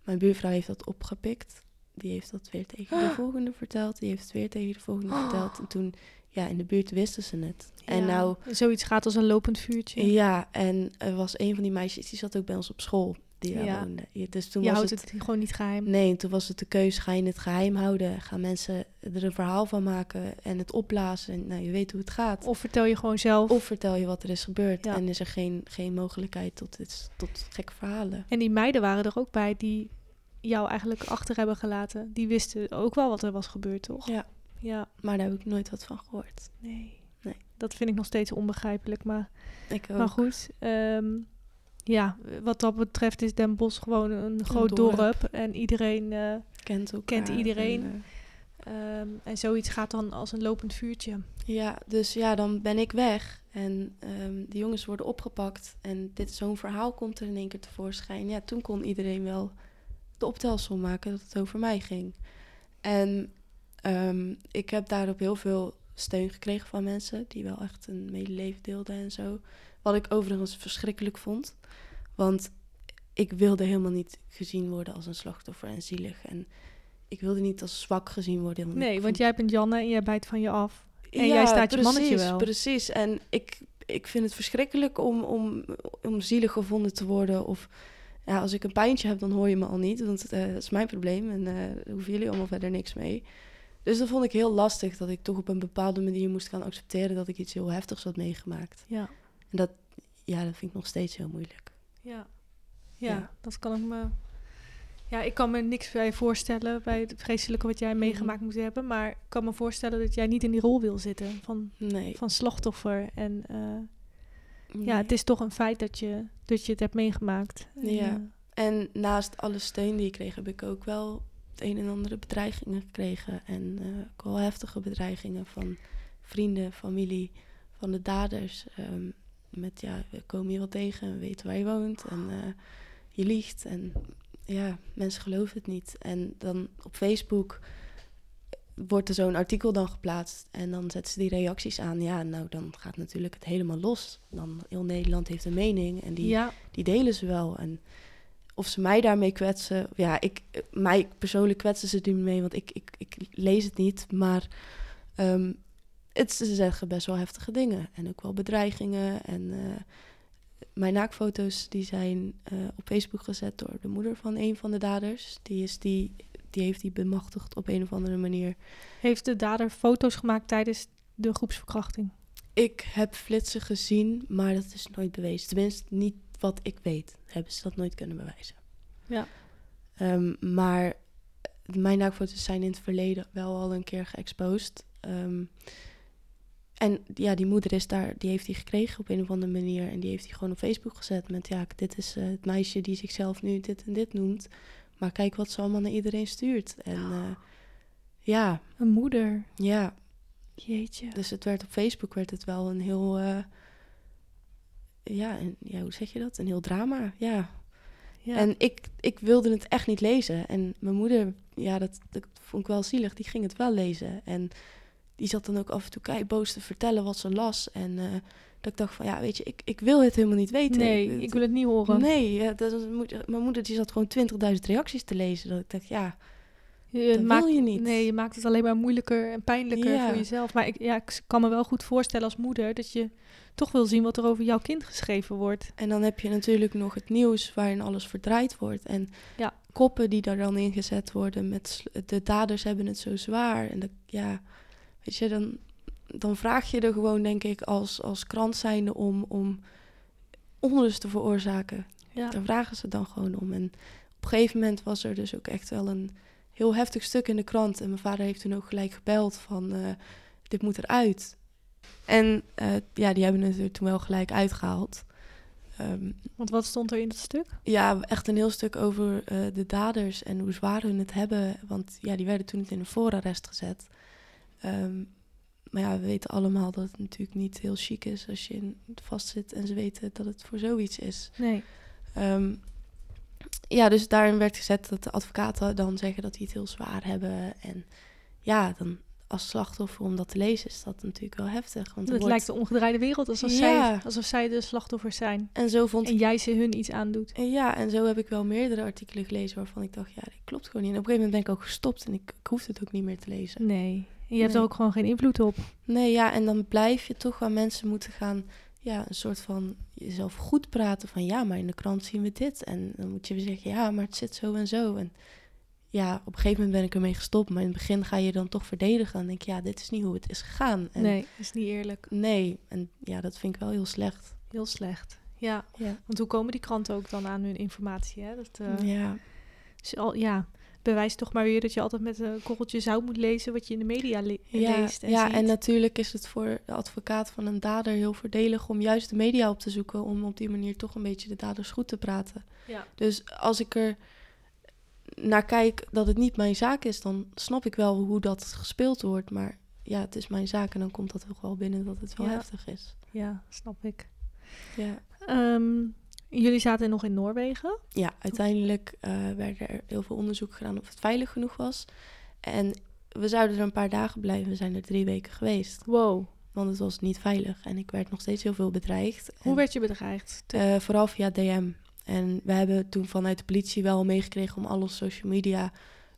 Mijn buurvrouw heeft dat opgepikt die heeft dat weer tegen de volgende verteld. Die heeft het weer tegen de volgende *gasps* verteld. En toen, ja, in de buurt wisten ze het. Ja, en nou... Zoiets gaat als een lopend vuurtje. Ja, en er was een van die meisjes, die zat ook bij ons op school. Die daar ja. woonde. Dus toen je was houdt het, het gewoon niet geheim. Nee, toen was het de keuze, ga je het geheim houden? Gaan mensen er een verhaal van maken en het opblazen? En, nou, je weet hoe het gaat. Of vertel je gewoon zelf. Of vertel je wat er is gebeurd. Ja. En is er geen, geen mogelijkheid tot, dit, tot gekke verhalen. En die meiden waren er ook bij die jou eigenlijk achter hebben gelaten. Die wisten ook wel wat er was gebeurd, toch? Ja. ja. Maar daar heb ik nooit wat van gehoord. Nee. Nee. Dat vind ik nog steeds onbegrijpelijk. Maar, ik ook. maar goed, um, ja, wat dat betreft is Den Bosch gewoon een groot een dorp. dorp. En iedereen uh, kent, elkaar kent iedereen. En, uh, um, en zoiets gaat dan als een lopend vuurtje. Ja, dus ja, dan ben ik weg. En um, de jongens worden opgepakt. En dit zo'n verhaal komt er in één keer tevoorschijn. Ja, toen kon iedereen wel de optelsom maken dat het over mij ging. En um, ik heb daarop heel veel steun gekregen van mensen die wel echt een medeleven deelden en zo. Wat ik overigens verschrikkelijk vond. Want ik wilde helemaal niet gezien worden als een slachtoffer en zielig. En ik wilde niet als zwak gezien worden. Want Nee, want jij bent Janne en jij bijt van je af. en jij staat je mannetje wel. Precies, en ik, ik vind het verschrikkelijk om, om, om zielig gevonden te worden. Of ja, als ik een pijntje heb, dan hoor je me al niet. Want eh, dat is mijn probleem en eh daar hoeven jullie allemaal verder niks mee. Dus dat vond ik heel lastig, dat ik toch op een bepaalde manier moest gaan accepteren dat ik iets heel heftigs had meegemaakt. Ja. En dat, ja, dat vind ik nog steeds heel moeilijk. Ja. Ja, Ja. dat kan ik me... Ja, ik kan me niks bij voorstellen bij het vreselijke wat jij Mhm. meegemaakt moet hebben. Maar ik kan me voorstellen dat jij niet in die rol wil zitten van, Nee. van slachtoffer. En eh, nee. ja, het is toch een feit dat je, dat je het hebt meegemaakt. Ja. eh, En naast alle steun die ik kreeg, heb ik ook wel het een en andere bedreigingen gekregen. En eh, ook wel heftige bedreigingen van vrienden, familie, van de daders. Ehm, met ja, we komen je wel tegen en we weten waar je woont. En eh, je liegt. En ja, mensen geloven het niet. En dan op Facebook wordt er zo'n artikel dan geplaatst. En dan zetten ze die reacties aan. Ja, nou dan gaat natuurlijk het helemaal los. Dan heel Nederland heeft een mening. En die ja, die delen ze wel. En of ze mij daarmee kwetsen, ja, ik, mij persoonlijk kwetsen ze er niet mee, want ik, ik, ik lees het niet. Maar ehm, het, ze zeggen best wel heftige dingen en ook wel bedreigingen. En eh, mijn naakfoto's die zijn eh, op Facebook gezet door de moeder van een van de daders. Die, is die, die heeft die bemachtigd op een of andere manier. heeft de dader foto's gemaakt tijdens de groepsverkrachting? Ik heb flitsen gezien, maar dat is nooit bewezen. Tenminste, niet wat ik weet, hebben ze dat nooit kunnen bewijzen. Ja. Ehm, maar mijn naakfoto's zijn in het verleden wel al een keer geëxposed. Ehm, en ja, die moeder is daar, die heeft die gekregen op een of andere manier. En die heeft die gewoon op Facebook gezet met, ja, dit is eh, het meisje die zichzelf nu dit en dit noemt. Maar kijk wat ze allemaal naar iedereen stuurt. En eh, ja, Een moeder. ja, Jeetje. dus het werd op Facebook werd het wel een heel, eh, ja, een, ja, hoe zeg je dat? Een heel drama, ja. Ja. En ik, ik wilde het echt niet lezen. En mijn moeder, ja, dat, dat vond ik wel zielig, die ging het wel lezen. En die zat dan ook af en toe kei boos te vertellen wat ze las. En eh, dat ik dacht van, ja, weet je, ik, ik wil het helemaal niet weten. nee, ik wil het niet horen. Nee, ja, dat moet- mijn moeder die zat gewoon 20.000 reacties te lezen. Dat ik dacht, ja, Je dat maakt, wil je niet. Nee, je maakt het alleen maar moeilijker en pijnlijker Ja. voor jezelf. Maar ik, ja, ik kan me wel goed voorstellen als moeder dat je toch wil zien wat er over jouw kind geschreven wordt. En dan heb je natuurlijk nog het nieuws waarin alles verdraaid wordt. En Ja. koppen die daar dan ingezet worden met de daders hebben het zo zwaar. En dat, ja, weet je, dan, dan vraag je er gewoon, denk ik, als, als krant zijnde om, om onrust te veroorzaken. Ja. Daar vragen ze dan gewoon om. En op een gegeven moment was er dus ook echt wel een heel heftig stuk in de krant. En mijn vader heeft toen ook gelijk gebeld van, eh, dit moet eruit. En eh, ja, die hebben het er toen wel gelijk uitgehaald. Ehm, Want wat stond er in dat stuk? ja, echt een heel stuk over eh, de daders en hoe zwaar hun het hebben. Want ja, die werden toen in een voorarrest gezet. Ehm, maar ja, we weten allemaal dat het natuurlijk niet heel chic is als je in, vastzit en ze weten dat het voor zoiets is. Nee. Ehm, ja, dus daarin werd gezet dat de advocaten dan zeggen dat die het heel zwaar hebben. En ja, dan als slachtoffer om dat te lezen is dat natuurlijk wel heftig. Want Het wordt- lijkt de omgedraaide wereld alsof, Ja. zij, alsof zij de slachtoffers zijn. En zo vond En jij ze hun iets aandoet. En ja, en zo heb ik wel meerdere artikelen gelezen waarvan ik dacht, ja, dat klopt gewoon niet. En op een gegeven moment ben ik ook gestopt en ik, ik hoefde het ook niet meer te lezen. Nee. En je hebt Nee. er ook gewoon geen invloed op. Nee, ja, en dan blijf je toch aan mensen moeten gaan, ja, een soort van jezelf goed praten van, ja, maar in de krant zien we dit. En dan moet je weer zeggen, ja, maar het zit zo en zo. En ja, op een gegeven moment ben ik ermee gestopt, maar in het begin ga je dan toch verdedigen. Dan denk je, ja, dit is niet hoe het is gegaan. En nee, is niet eerlijk. Nee, en ja, dat vind ik wel heel slecht. Heel slecht. Ja, Ja. want hoe komen die kranten ook dan aan hun informatie? Hè? Dat eh, ja. is al, ja, bewijst toch maar weer dat je altijd met een korreltje zout moet lezen wat je in de media le- Ja, leest. En ja ziet. en natuurlijk is het voor de advocaat van een dader heel voordelig om juist de media op te zoeken. Om op die manier toch een beetje de daders goed te praten. Ja. Dus als ik er naar kijk dat het niet mijn zaak is, dan snap ik wel hoe dat gespeeld wordt. Maar ja, het is mijn zaak en dan komt dat toch wel binnen dat het wel Ja. heftig is. ja, snap ik. Ja, Ehm, jullie zaten nog in Noorwegen. ja uiteindelijk eh werden er heel veel onderzoek gedaan of het veilig genoeg was. En we zouden er een paar dagen blijven. We zijn er drie weken geweest. Wow. Want het was niet veilig. En ik werd nog steeds heel veel bedreigd. Hoe En, werd je bedreigd? eh, vooral via DM. En we hebben toen vanuit de politie wel meegekregen om alle social media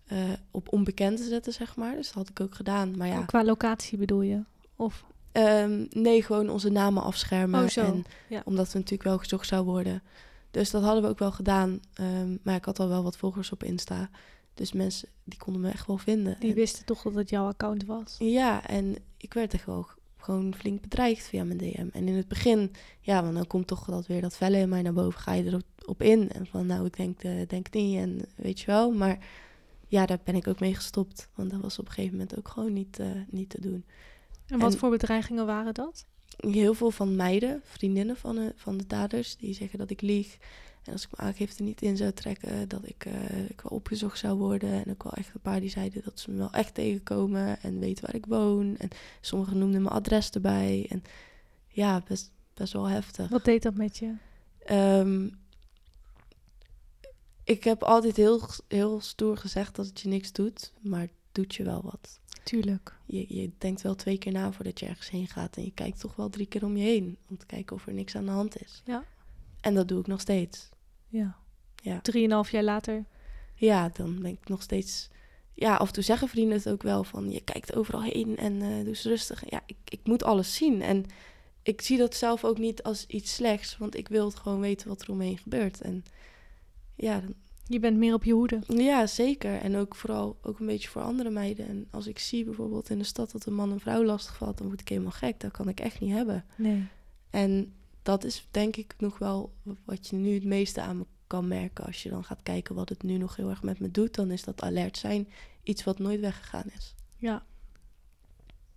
eh, op onbekend te zetten, zeg maar. Dus dat had ik ook gedaan. Maar ja, Qua locatie bedoel je? Of? Ehm, nee, gewoon onze namen afschermen. Oh, zo. En, Ja. Omdat we natuurlijk wel gezocht zou worden. Dus dat hadden we ook wel gedaan. Ehm, maar ik had al wel wat volgers op Insta. Dus mensen die konden me echt wel vinden. Die En- wisten toch dat het jouw account was? ja, en ik werd echt wel gewoon flink bedreigd via mijn DM. En in het begin, ja, want dan komt toch dat weer dat vellen in mij naar boven. Ga je erop op in. En van, nou, ik denk, eh, denk niet. En weet je wel. Maar ja, daar ben ik ook mee gestopt. Want dat was op een gegeven moment ook gewoon niet, eh, niet te doen. En wat En- voor bedreigingen waren dat? heel veel van meiden, vriendinnen van de, van de daders, die zeggen dat ik lieg. En als ik mijn aangifte niet in zou trekken, dat ik, eh, ik wel opgezocht zou worden. En ook wel echt een paar die zeiden dat ze me wel echt tegenkomen en weten waar ik woon. En sommigen noemden mijn adres erbij. En ja, best, best wel heftig. Wat deed dat met je? Ehm, ik heb altijd heel, heel stoer gezegd dat het je niks doet, maar het doet je wel wat. Tuurlijk. Je, je denkt wel twee keer na voordat je ergens heen gaat. En je kijkt toch wel drie keer om je heen. Om te kijken of er niks aan de hand is. Ja. En dat doe ik nog steeds. Ja. Ja. Drieënhalf jaar later. Ja, dan ben ik nog steeds... Ja, af en toe zeggen vrienden het ook wel van... Je kijkt overal heen en eh doe eens rustig. Ja, ik, ik moet alles zien. En ik zie dat zelf ook niet als iets slechts. Want ik wil het gewoon weten wat er omheen gebeurt. En ja, dan, Je bent meer op je hoede. Ja, zeker. En ook vooral ook een beetje voor andere meiden. En als ik zie bijvoorbeeld in de stad dat een man een vrouw lastig valt, dan word ik helemaal gek. Dat kan ik echt niet hebben. Nee. En dat is denk ik nog wel wat je nu het meeste aan me kan merken. Als je dan gaat kijken wat het nu nog heel erg met me doet, dan is dat alert zijn iets wat nooit weggegaan is. Ja.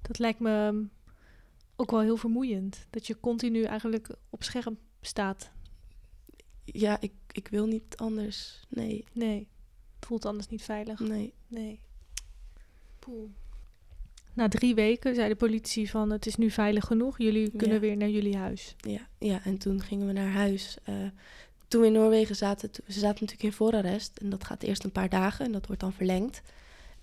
Dat lijkt me ehm, ook wel heel vermoeiend. Dat je continu eigenlijk op scherm staat. Ja, ik, ik wil niet anders. Nee, Nee. Het voelt anders niet veilig. nee. Nee. Na drie weken zei de politie van het is nu veilig genoeg. Jullie kunnen Ja. weer naar jullie huis. Ja, ja, en toen gingen we naar huis. Eh, toen we in Noorwegen zaten, ze zaten natuurlijk in voorarrest. En dat gaat eerst een paar dagen en dat wordt dan verlengd.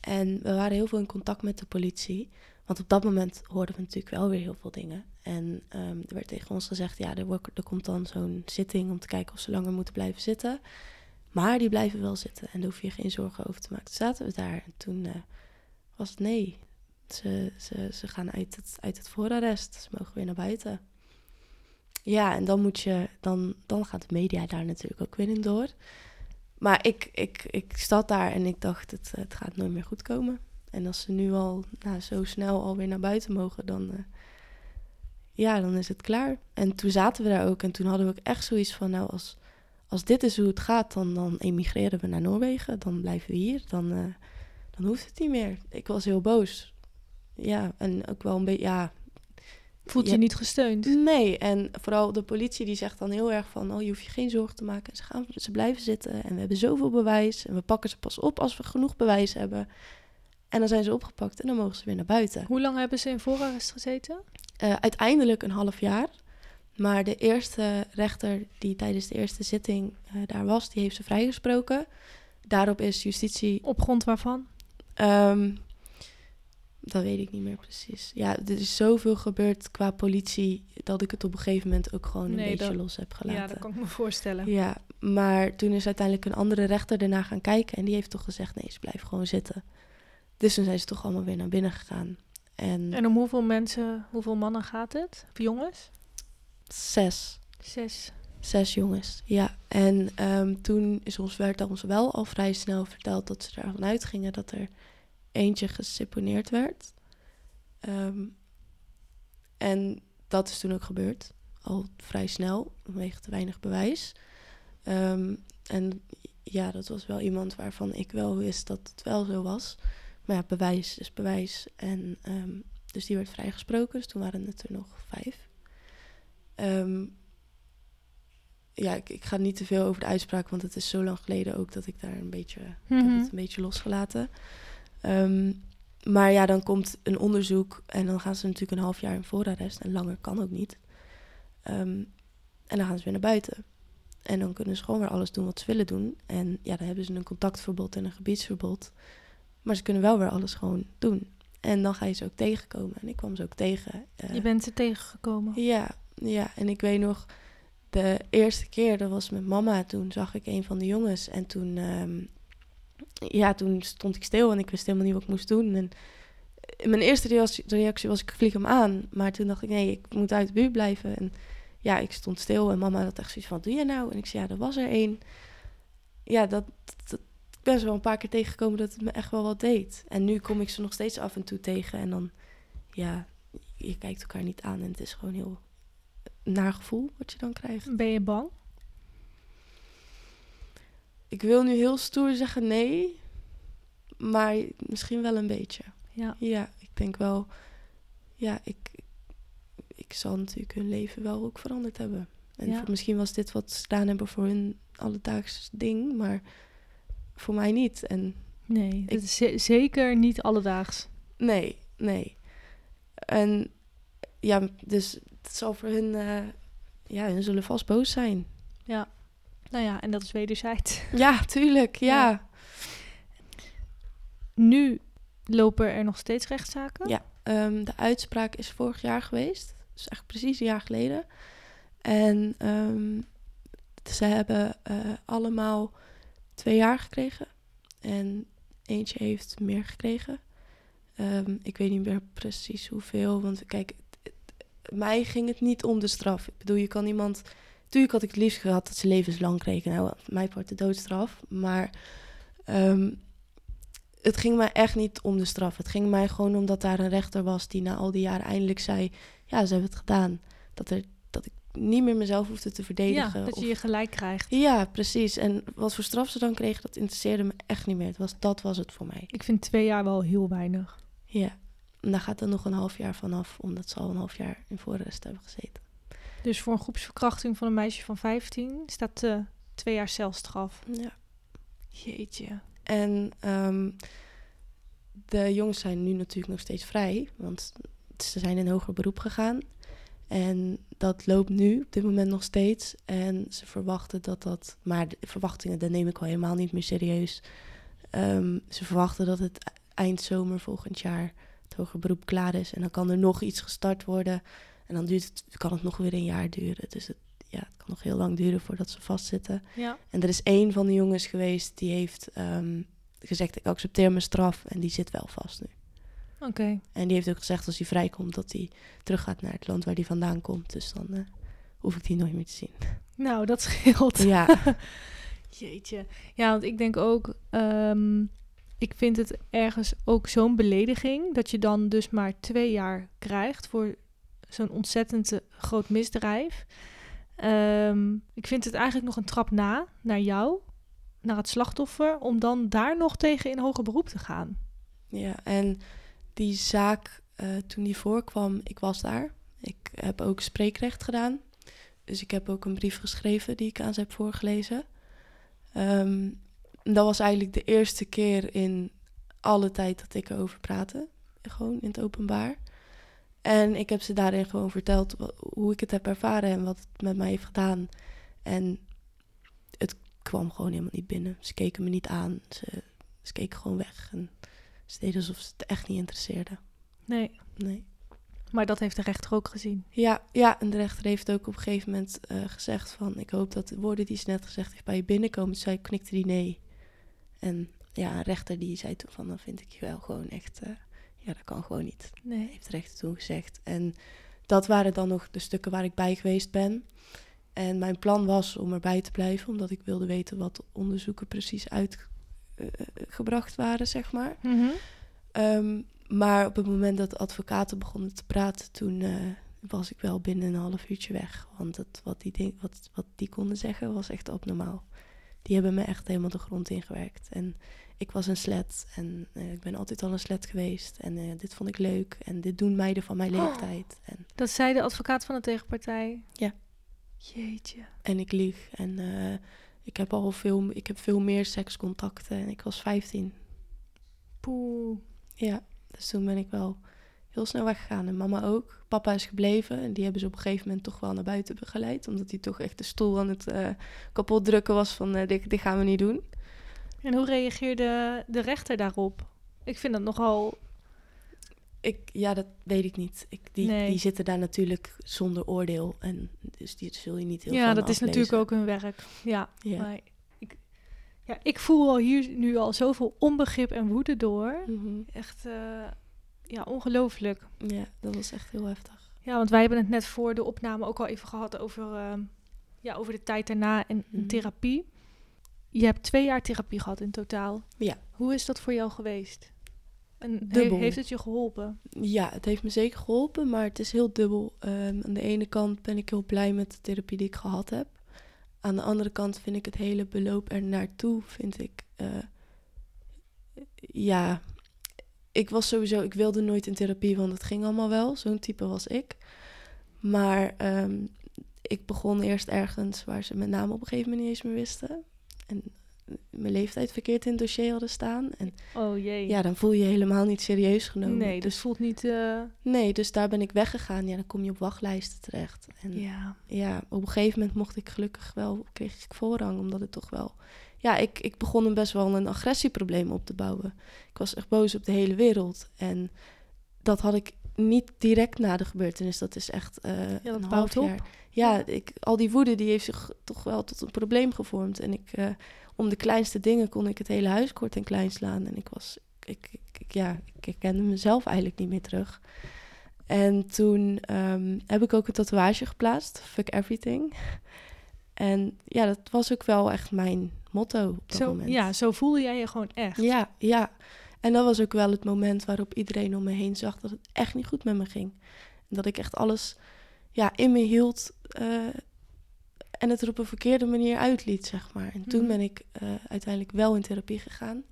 En we waren heel veel in contact met de politie. Want op dat moment hoorden we natuurlijk wel weer heel veel dingen. En ehm, er werd tegen ons gezegd, ja, er, wordt, er komt dan zo'n zitting om te kijken of ze langer moeten blijven zitten. Maar die blijven wel zitten en daar hoef je geen zorgen over te maken. Toen zaten we daar en toen eh, was het nee. Ze, ze, ze gaan uit het, uit het voorarrest. Ze mogen weer naar buiten. Ja, en dan moet je, dan, dan gaat de media daar natuurlijk ook weer in door. Maar ik, ik, ik zat daar en ik dacht, het, het gaat nooit meer goed komen. En als ze nu al nou, zo snel alweer naar buiten mogen, dan, eh, ja, dan is het klaar. En toen zaten we daar ook en toen hadden we ook echt zoiets van, nou, als, als dit is hoe het gaat, dan, dan emigreren we naar Noorwegen. Dan blijven we hier, dan, eh, dan hoeft het niet meer. Ik was heel boos. Ja, en ook wel een beetje, ja, Voelt je niet gesteund? Nee, en vooral de politie die zegt dan heel erg van... oh, je hoeft je geen zorgen te maken. Ze, gaan, ze blijven zitten en we hebben zoveel bewijs... en we pakken ze pas op als we genoeg bewijs hebben. En dan zijn ze opgepakt en dan mogen ze weer naar buiten. Hoe lang hebben ze in voorarrest gezeten? Eh, uiteindelijk een half jaar. Maar de eerste rechter die tijdens de eerste zitting eh, daar was... die heeft ze vrijgesproken. Daarop is justitie Op grond waarvan? Ehm, dat weet ik niet meer precies. Ja, er is zoveel gebeurd qua politie dat ik het op een gegeven moment ook gewoon een Nee, beetje dat- los heb gelaten. Ja, dat kan ik me voorstellen. Ja, maar toen is uiteindelijk een andere rechter erna gaan kijken en die heeft toch gezegd: nee, ze blijven gewoon zitten. Dus toen zijn ze toch allemaal weer naar binnen gegaan. En, En om hoeveel mensen, hoeveel mannen gaat het? Of jongens? zes. Zes. Zes jongens, ja. En ehm, toen is ons, werd ons wel al vrij snel verteld dat ze ervan uitgingen dat er eentje geseponeerd werd. Ehm, en dat is toen ook gebeurd, al vrij snel, vanwege te weinig bewijs. Ehm, en ja, dat was wel iemand waarvan ik wel wist dat het wel zo was. Maar ja, bewijs is bewijs. En ehm, dus die werd vrijgesproken, dus toen waren het er nog vijf. Ehm, ja, ik, ik ga niet te veel over de uitspraak, want het is zo lang geleden ook dat ik daar een beetje, ik heb Mhm. het een beetje losgelaten. Ehm, maar ja, dan komt een onderzoek en dan gaan ze natuurlijk een half jaar in voorarrest en langer kan ook niet. En dan gaan ze weer naar buiten. En dan kunnen ze gewoon weer alles doen wat ze willen doen. En ja, dan hebben ze een contactverbod en een gebiedsverbod. Maar ze kunnen wel weer alles gewoon doen. En dan ga je ze ook tegenkomen. En ik kwam ze ook tegen. eh, Je bent ze tegengekomen. ja, ja, en ik weet nog, de eerste keer, dat was met mama, toen zag ik een van de jongens. En toen, ehm, ja, toen stond ik stil en ik wist helemaal niet wat ik moest doen. En mijn eerste reactie, was, ik vlieg hem aan. Maar toen dacht ik, nee, ik moet uit de buurt blijven. En ja, ik stond stil en mama had echt zoiets van, doe je nou? En ik zei, ja, er was er één. Ja, dat, dat, ben ze wel een paar keer tegengekomen dat het me echt wel wat deed. En nu kom ik ze nog steeds af en toe tegen. En dan, ja, je kijkt elkaar niet aan en het is gewoon heel naar gevoel wat je dan krijgt. Ben je bang? Ik wil nu heel stoer zeggen nee, maar misschien wel een beetje. Ja. Ja, ik denk wel, ja, ik, ik zal natuurlijk hun leven wel ook veranderd hebben. En Ja. misschien was dit wat ze gedaan hebben voor hun alledaags ding, maar voor mij niet. En Nee, Ik- het is ze- zeker niet alledaags. nee, nee. En ja, dus het zal voor hun, eh, ja, hun zullen vast boos zijn. Ja. Nou ja, en dat is wederzijds. *laughs* Ja, tuurlijk, ja. Ja. Nu lopen er nog steeds rechtszaken. Ja, ehm, de uitspraak is vorig jaar geweest. Dus echt precies een jaar geleden. En ehm, ze hebben eh, allemaal twee jaar gekregen. En eentje heeft meer gekregen. Ehm, ik weet niet meer precies hoeveel. Want kijk, mij ging het niet om de straf. Ik bedoel, je kan iemand... Tuurlijk had ik het liefst gehad dat ze levenslang kregen. Nou, mij wordt de doodstraf. Maar ehm, het ging mij echt niet om de straf. Het ging mij gewoon omdat daar een rechter was die na al die jaren eindelijk zei: Ja, ze hebben het gedaan. Dat, er, niet meer mezelf hoefde te Ja, verdedigen. dat je of- je gelijk krijgt. ja, precies. En wat voor straf ze dan kregen, dat interesseerde me echt niet meer. Het was, dat was het voor mij. Ik vind twee jaar wel heel weinig. Ja. En daar gaat er nog een half jaar vanaf, omdat ze al een half jaar in voorarrest hebben gezeten. Dus voor een groepsverkrachting van een meisje van 15 staat eh, twee jaar celstraf. Ja. Jeetje. En ehm, de jongens zijn nu natuurlijk nog steeds vrij, want ze zijn in hoger beroep gegaan. En dat loopt nu op dit moment nog steeds. En ze verwachten dat dat. Maar de verwachtingen, daar neem ik al helemaal niet meer serieus. Ehm, ze verwachten dat het eind zomer volgend jaar het hoger beroep klaar is. En dan kan er nog iets gestart worden. En dan duurt het, kan het nog weer een jaar duren. Dus het, ja, het kan nog heel lang duren voordat ze vastzitten. Ja. En er is één van de jongens geweest die heeft ehm, gezegd: Ik accepteer mijn straf. En die zit wel vast nu. Oké. En die heeft ook gezegd als hij vrijkomt dat hij teruggaat naar het land waar hij vandaan komt. Dus dan eh, hoef ik die nooit meer te zien. Nou, dat scheelt. Ja, *laughs* Jeetje. Ja, want ik denk ook, ehm, ik vind het ergens ook zo'n belediging dat je dan dus maar twee jaar krijgt voor zo'n ontzettend eh, groot misdrijf. Ehm, ik vind het eigenlijk nog een trap na naar jou, naar het slachtoffer, om dan daar nog tegen in hoger beroep te gaan. ja. En die zaak, eh, toen die voorkwam, ik was daar. Ik heb ook spreekrecht gedaan. Dus ik heb ook een brief geschreven die ik aan ze heb voorgelezen. Ehm, dat was eigenlijk de eerste keer in alle tijd dat ik erover praatte. Gewoon in het openbaar. En ik heb ze daarin gewoon verteld hoe ik het heb ervaren en wat het met mij heeft gedaan. En het kwam gewoon helemaal niet binnen. Ze keken me niet aan. Ze, ze keken gewoon weg. En ze deden alsof ze het echt niet interesseerde. Nee, Nee. maar dat heeft de rechter ook gezien. Ja, ja, en de rechter heeft ook op een gegeven moment eh, gezegd van... ik hoop dat de woorden die ze net gezegd heeft bij je binnenkomen. Zei, knikte die nee. En ja, een rechter die zei toen van... dan vind ik je wel gewoon echt... eh, ja, dat kan gewoon niet. Nee. heeft de rechter toen gezegd. En dat waren dan nog de stukken waar ik bij geweest ben. En mijn plan was om erbij te blijven... omdat ik wilde weten wat de onderzoeken precies uitgebracht waren, zeg maar. Mhm. Ehm, maar op het moment dat de advocaten begonnen te praten, toen eh, was ik wel binnen een half uurtje weg. Want het, wat, die ding, wat, wat die konden zeggen was echt abnormaal. Die hebben me echt helemaal de grond ingewerkt. En ik was een slet en eh, ik ben altijd al een slet geweest. En eh, dit vond ik leuk en dit doen meiden van mijn leeftijd. En, Dat zei de advocaat van de tegenpartij. Ja. Jeetje. en ik lieg en eh, ik heb al veel, ik heb veel meer sekscontacten en ik was 15. Poeh. Ja, dus toen ben ik wel heel snel weggegaan. En mama ook. Papa is gebleven. En die hebben ze op een gegeven moment toch wel naar buiten begeleid. Omdat hij toch echt de stoel aan het eh, kapot drukken was van... eh, dit, dit gaan we niet doen. En hoe reageerde de rechter daarop? Ik vind dat nogal... Ik, ja, dat weet ik niet. Ik, die, Nee. die zitten daar natuurlijk zonder oordeel. En dus die zul je niet heel Ja, dat is natuurlijk ook hun werk. Ja, Ja. maar ik, ja, ik voel al hier nu al zoveel onbegrip en woede door. Mhm. Echt, eh, ja, ongelooflijk. Ja, dat was echt heel heftig. Ja, want wij hebben het net voor de opname ook al even gehad over, ehm, ja, over de tijd daarna en Mhm. therapie. Je hebt twee jaar therapie gehad in totaal. Ja. Hoe is dat voor jou geweest? En Dubbel. heeft het je geholpen? Ja, het heeft me zeker geholpen, maar het is heel dubbel. Ehm, aan de ene kant ben ik heel blij met de therapie die ik gehad heb. Aan de andere kant vind ik het hele beloop er naartoe, vind ik... eh, ja, ik was sowieso... Ik wilde nooit in therapie, want het ging allemaal wel. Zo'n type was ik. Maar ehm, ik begon eerst ergens waar ze mijn naam op een gegeven moment niet eens meer wisten. En mijn leeftijd verkeerd in het dossier hadden staan. En Oh jee. ja, dan voel je je helemaal niet serieus genomen. nee, dus dus voelt niet... eh, Nee, dus daar ben ik weggegaan. Ja, dan kom je op wachtlijsten terecht. En ja. ja. op een gegeven moment mocht ik gelukkig wel, kreeg ik voorrang, omdat het toch wel... Ja, ik, ik begon een best wel een agressieprobleem op te bouwen. Ik was echt boos op de hele wereld. En dat had ik niet direct na de gebeurtenis. Dat is echt eh Ja, dat een half op. jaar. Ja, ik, al die woede die heeft zich toch wel tot een probleem gevormd. En ik, eh, om de kleinste dingen kon ik het hele huis kort en klein slaan. En ik was, ik, ik, ja, ik herkende mezelf eigenlijk niet meer terug. En toen ehm, heb ik ook een tatoeage geplaatst, fuck everything. En ja, dat was ook wel echt mijn motto op dat Zo, moment. ja, zo voelde jij je gewoon echt. Ja, ja. En dat was ook wel het moment waarop iedereen om me heen zag dat het echt niet goed met me ging. En dat ik echt alles ja, in me hield eh, en het er op een verkeerde manier uitliet, zeg maar. En toen Mhm. ben ik eh, uiteindelijk wel in therapie gegaan.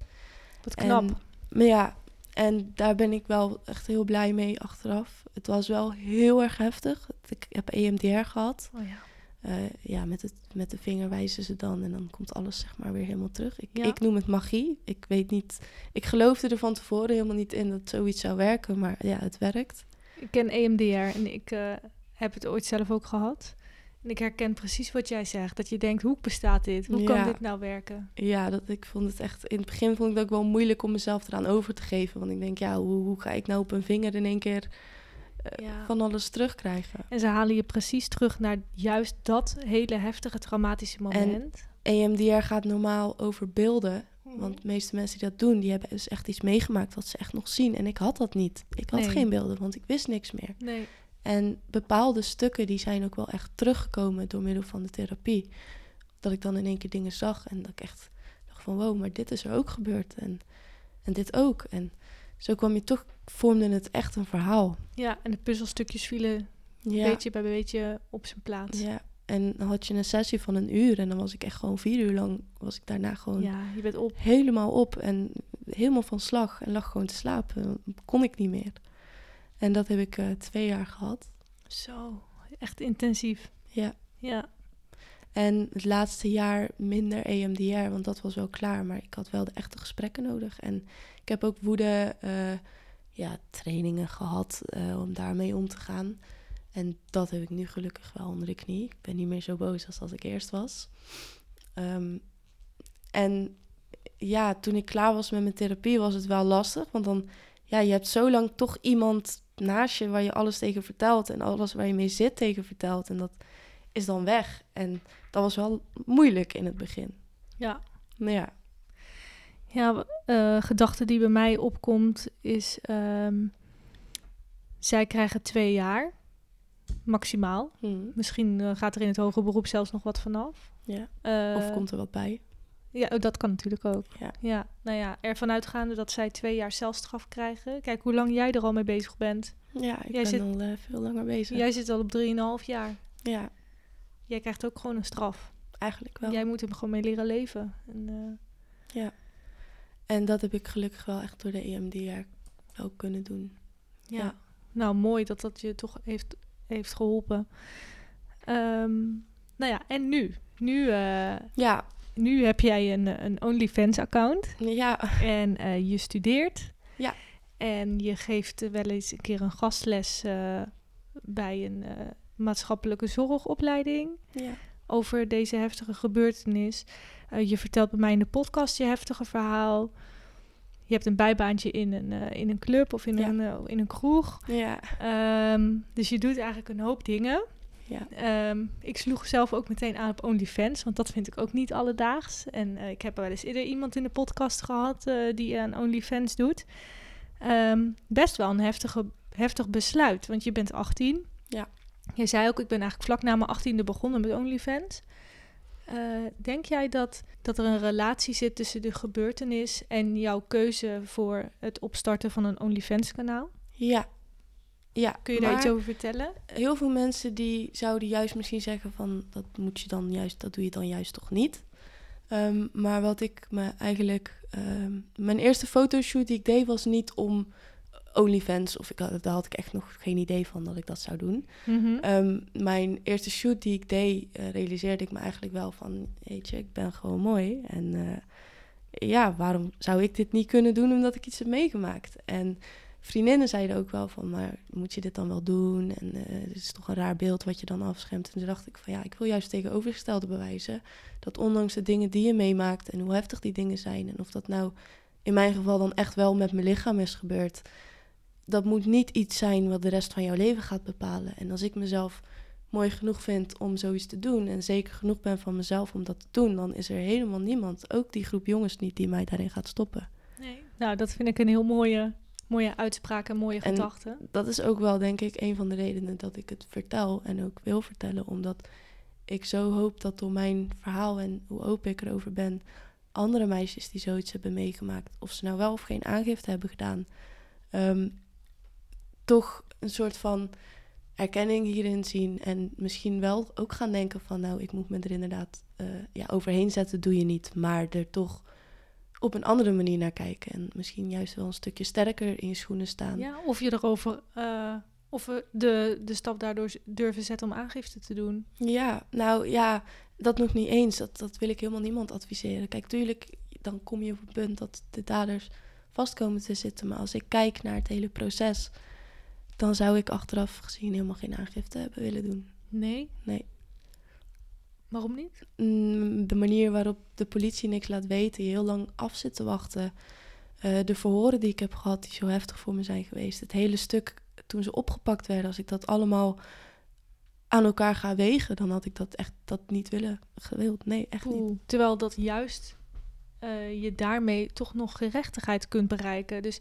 Wat knap. En, maar ja, en daar ben ik wel echt heel blij mee achteraf. Het was wel heel erg heftig. Ik heb EMDR gehad. oh ja. Eh, ja, met, het, met de vinger wijzen ze dan en dan komt alles zeg maar weer helemaal terug. Ik, Ja. ik noem het magie. Ik weet niet, ik geloofde er van tevoren helemaal niet in dat zoiets zou werken, maar ja, het werkt. Ik ken EMDR en ik eh, heb het ooit zelf ook gehad. En ik herken precies wat jij zegt. Dat je denkt, hoe bestaat dit? Hoe kan dit nou werken? Ja, dat, ik vond het echt, in het begin vond ik het ook wel moeilijk om mezelf eraan over te geven. Want ik denk, ja, hoe, hoe ga ik nou op een vinger in één keer eh, Ja. van alles terugkrijgen? En ze halen je precies terug naar juist dat hele heftige, traumatische moment. EMDR gaat normaal over beelden. Mhm. Want de meeste mensen die dat doen, die hebben dus echt iets meegemaakt wat ze echt nog zien. En ik had dat niet. Ik had Nee. geen beelden, want ik wist niks meer. Nee. En bepaalde stukken die zijn ook wel echt teruggekomen door middel van de therapie. Dat ik dan in één keer dingen zag en dat ik echt dacht van wow, maar dit is er ook gebeurd en, en dit ook. En zo kwam je toch, vormde het echt een verhaal. Ja, en de puzzelstukjes vielen Ja, beetje bij beetje op zijn plaats. ja. En dan had je een sessie van een uur en dan was ik echt gewoon vier uur lang, was ik daarna gewoon Ja, je bent op. helemaal op en helemaal van slag en lag gewoon te slapen. Kon ik niet meer. En dat heb ik eh, twee jaar gehad. Zo, echt intensief. Ja. Ja, En het laatste jaar minder EMDR, want dat was wel klaar. Maar ik had wel de echte gesprekken nodig. En ik heb ook woede eh, ja, trainingen gehad eh, om daarmee om te gaan. En dat heb ik nu gelukkig wel onder de knie. Ik ben niet meer zo boos als als ik eerst was. Ehm, en ja, toen ik klaar was met mijn therapie was het wel lastig. Want dan, ja, je hebt zo lang toch iemand naast je waar je alles tegen vertelt. En alles waar je mee zit tegen vertelt. En dat is dan weg. En dat was wel moeilijk in het begin. ja. Maar ja, Ja, eh gedachte die bij mij opkomt is... ehm, zij krijgen twee jaar, maximaal. hm, Misschien eh, gaat er in het hoger beroep zelfs nog wat vanaf. ja. Eh, of komt er wat bij. Ja, oh, dat kan natuurlijk ook. Ja. Ja, nou ja, ervan uitgaande dat zij twee jaar celstraf krijgen. Kijk hoe lang jij er al mee bezig bent. Ja, ik Jij ben zit- al eh, veel langer bezig. Jij zit al op 3,5 jaar. Ja, Jij krijgt ook gewoon een straf. eigenlijk wel. Jij moet er gewoon mee leren leven. En, eh, En dat heb ik gelukkig wel echt door de EMDR wel kunnen doen. ja. Ja. nou mooi dat dat je toch heeft, heeft geholpen. Ehm, nou ja, en nu? Nu, eh, Ja, nu heb jij een, een OnlyFans-account ja, en eh, je studeert. Ja. En je geeft wel eens een keer een gastles eh, bij een eh, maatschappelijke zorgopleiding ja. over deze heftige gebeurtenis. Eh, je vertelt bij mij in de podcast je heftige verhaal. je hebt een bijbaantje in een, eh, in een club of in, Ja. een, eh, in een kroeg. Ja. Ehm, dus je doet eigenlijk een hoop dingen. Ja. Ehm, ik sloeg zelf ook meteen aan op OnlyFans, want dat vind ik ook niet alledaags. En eh, ik heb wel eens eerder iemand in de podcast gehad eh, die aan OnlyFans doet. Ehm, best wel een heftige, heftig besluit, want je bent 18. Ja. Je zei ook, ik ben eigenlijk vlak na mijn 18e begonnen met OnlyFans. Eh, denk jij dat, dat er een relatie zit tussen de gebeurtenis en jouw keuze voor het opstarten van een OnlyFans-kanaal? Ja. Ja, Kun je daar iets over vertellen? Heel veel mensen die zouden juist misschien zeggen van dat moet je dan juist, dat doe je dan juist toch niet. Ehm, maar wat ik me eigenlijk, ehm, mijn eerste fotoshoot die ik deed was niet om OnlyFans of ik had, daar had ik echt nog geen idee van dat ik dat zou doen. Mhm. Ehm, mijn eerste shoot die ik deed, eh, realiseerde ik me eigenlijk wel van, weet je, ik ben gewoon mooi. En eh, ja, waarom zou ik dit niet kunnen doen omdat ik iets heb meegemaakt? En vriendinnen zeiden ook wel van, maar moet je dit dan wel doen? En eh het is toch een raar beeld wat je dan afschermt. En toen dacht ik van, ja, ik wil juist tegenovergestelde bewijzen. Dat ondanks de dingen die je meemaakt en hoe heftig die dingen zijn... en of dat nou in mijn geval dan echt wel met mijn lichaam is gebeurd... dat moet niet iets zijn wat de rest van jouw leven gaat bepalen. En als ik mezelf mooi genoeg vind om zoiets te doen... en zeker genoeg ben van mezelf om dat te doen... dan is er helemaal niemand, ook die groep jongens niet... die mij daarin gaat stoppen. Nee. Nou, dat vind ik een heel mooie, mooie uitspraak en mooie En- gedachte. dat is ook wel, denk ik, een van de redenen dat ik het vertel en ook wil vertellen. Omdat ik zo hoop dat door mijn verhaal en hoe open ik erover ben, andere meisjes die zoiets hebben meegemaakt, of ze nou wel of geen aangifte hebben gedaan, ehm, toch een soort van erkenning hierin zien. En misschien wel ook gaan denken van, nou, ik moet me er inderdaad eh, ja, overheen zetten, doe je niet. Maar er toch op een andere manier naar kijken. En misschien juist wel een stukje sterker in je schoenen staan. Ja, of je erover, eh, of we de, de stap daardoor durven zetten om aangifte te doen. Ja, nou ja, dat nog niet eens. Dat, dat wil ik helemaal niemand adviseren. Kijk, tuurlijk, dan kom je op het punt dat de daders vast komen te zitten. Maar als ik kijk naar het hele proces, dan zou ik achteraf gezien helemaal geen aangifte hebben willen doen. Nee? Nee. Waarom niet? Mm, De manier waarop de politie niks laat weten, je heel lang af zit te wachten. eh, de verhoren die ik heb gehad, die zo heftig voor me zijn geweest. Het hele stuk toen ze opgepakt werden, als ik dat allemaal aan elkaar ga wegen, dan had ik dat echt dat niet willen gewild. Nee, echt niet. Terwijl dat juist eh, je daarmee toch nog gerechtigheid kunt bereiken. Dus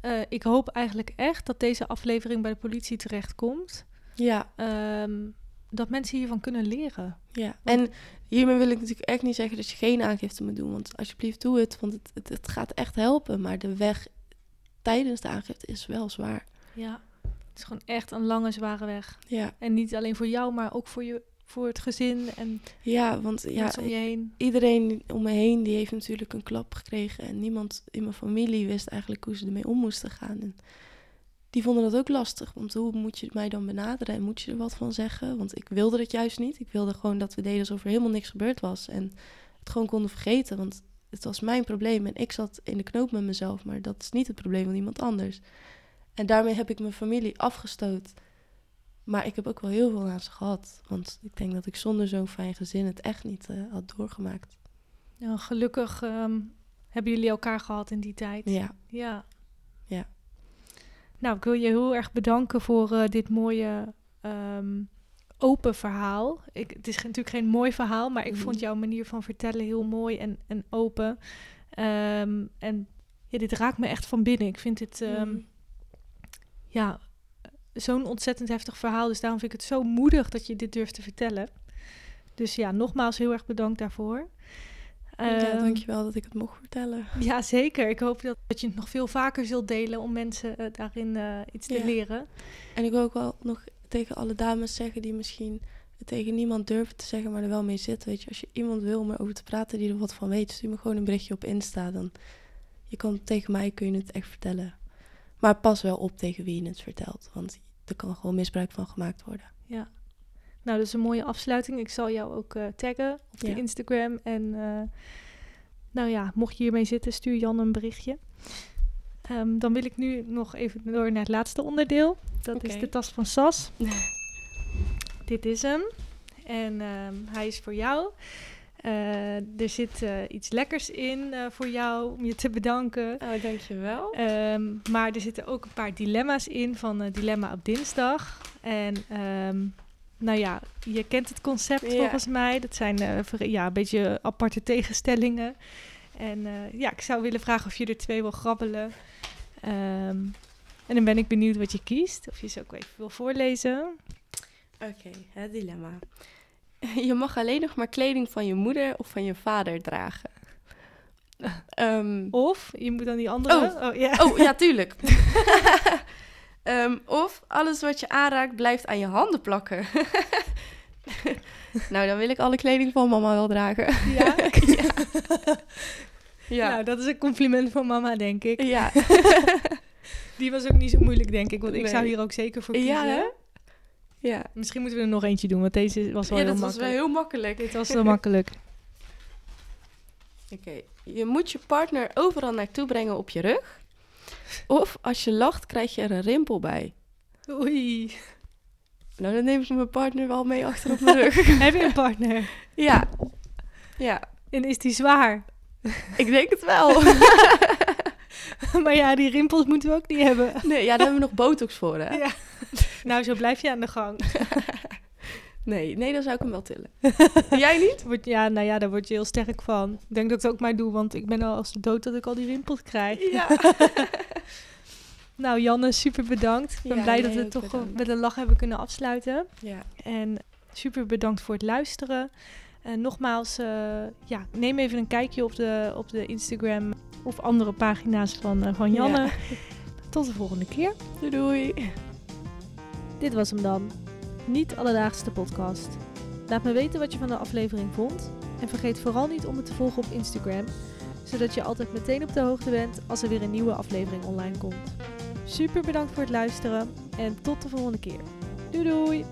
eh, ik hoop eigenlijk echt dat deze aflevering bij de politie terechtkomt. Ja, Ehm, dat mensen hiervan kunnen leren. ja. En hiermee wil ik natuurlijk echt niet zeggen dat je geen aangifte moet doen. Want alsjeblieft doe het, want het, het, het gaat echt helpen. Maar de weg tijdens de aangifte is wel zwaar. Ja. Het is gewoon echt een lange, zware weg. Ja, En niet alleen voor jou, maar ook voor, je, voor het gezin en ja want ja, om je heen. iedereen om me heen die heeft natuurlijk een klap gekregen. En niemand in mijn familie wist eigenlijk hoe ze ermee om moesten gaan. En die vonden dat ook lastig. Want hoe moet je mij dan benaderen en moet je er wat van zeggen? Want ik wilde het juist niet. Ik wilde gewoon dat we deden alsof er helemaal niks gebeurd was. En het gewoon konden vergeten. Want het was mijn probleem en ik zat in de knoop met mezelf. Maar dat is niet het probleem van iemand anders. En daarmee heb ik mijn familie afgestoot. Maar ik heb ook wel heel veel aan ze gehad. Want ik denk dat ik zonder zo'n fijn gezin het echt niet eh, had doorgemaakt. Nou, gelukkig ehm, hebben jullie elkaar gehad in die tijd. Ja. Ja. Nou, ik wil je heel erg bedanken voor eh, dit mooie ehm, open verhaal. Ik, het is natuurlijk geen mooi verhaal, maar ik vond jouw manier van vertellen heel mooi en, en open. Ehm, en ja, dit raakt me echt van binnen. Ik vind dit ehm, Mm. ja, zo'n ontzettend heftig verhaal. Dus daarom vind ik het zo moedig dat je dit durft te vertellen. Dus ja, nogmaals heel erg bedankt daarvoor. Ja, Ehm, dankjewel dat ik het mocht vertellen. ja, zeker. Ik hoop dat, dat je het nog veel vaker zult delen om mensen eh, daarin eh, iets te Ja. leren. En ik wil ook wel nog tegen alle dames zeggen die misschien het tegen niemand durven te zeggen, maar er wel mee zitten. Weet je, als je iemand wil om erover te praten die er wat van weet, stuur me gewoon een berichtje op Insta. Dan je kan tegen mij kun je het echt vertellen. Maar pas wel op tegen wie je het vertelt, want er kan gewoon misbruik van gemaakt worden. Ja. Nou, dat is een mooie afsluiting. Ik zal jou ook eh, taggen op de. Instagram. En eh, nou ja, mocht je hiermee zitten, stuur Jan een berichtje. Ehm, dan wil ik nu nog even door naar het laatste onderdeel. Dat is de tas van Sas. Dit is hem. En ehm, hij is voor jou. Eh, er zit iets lekkers in voor jou om je te bedanken. Oh, dankjewel. Um, maar er zitten ook een paar dilemma's in van Dilemma op dinsdag. En um, nou ja, je kent het concept Ja. volgens mij. Dat zijn uh, ver- ja, een beetje aparte tegenstellingen. En uh, ja, ik zou willen vragen of je er twee wil grabbelen. Um, en dan ben ik benieuwd wat je kiest. Of je ze ook even wil voorlezen. Oké, het dilemma. *laughs* Je mag alleen nog maar kleding van je moeder of van je vader dragen. *laughs* Ehm, Of, je moet dan die andere... Oh. oh ja. oh, ja, tuurlijk. *laughs* Ehm, of alles wat je aanraakt blijft aan je handen plakken. *laughs* nou, dan wil ik alle kleding van mama wel dragen. Ja? *laughs* ja. ja. Nou, dat is een compliment van mama, denk ik. ja. *laughs* Die was ook niet zo moeilijk, denk ik. Want ik Nee. zou hier ook zeker voor kiezen. Ja, hè? Ja, Misschien moeten we er nog eentje doen, want deze was wel ja heel dat was wel makkelijk. heel makkelijk. Dit was wel makkelijk. Oké, je moet je partner overal naartoe brengen op je rug. Of als je lacht, krijg je er een rimpel bij. Oei. Nou, dan neem ik mijn partner wel mee achter op mijn rug. *laughs* Heb je een partner? ja. Ja, En is die zwaar? ik denk het wel. *laughs* maar ja, die rimpels moeten we ook niet hebben. nee, ja, daar hebben we nog botox voor, hè? Ja. Nou, zo blijf je aan de gang. *laughs* Nee, nee, dan zou ik hem wel tillen. *laughs* Jij niet? Word, ja, nou ja, daar word je heel sterk van. Ik denk dat ik het ook maar doe, want ik ben al als de dood dat ik al die rimpels krijg. Ja. *laughs* Nou, Janne, super bedankt. Ik ben Ja, blij dat we toch bedankt. met een lach hebben kunnen afsluiten. ja. En super bedankt voor het luisteren. En nogmaals, eh, ja, neem even een kijkje op de, op de Instagram of andere pagina's van, eh, van Janne. Ja. Tot de volgende keer. Doei doei. Dit was hem dan. Niet alledaagse podcast. Laat me weten wat je van de aflevering vond. En vergeet vooral niet om me te volgen op Instagram, zodat je altijd meteen op de hoogte bent als er weer een nieuwe aflevering online komt. Super bedankt voor het luisteren en tot de volgende keer. Doei doei!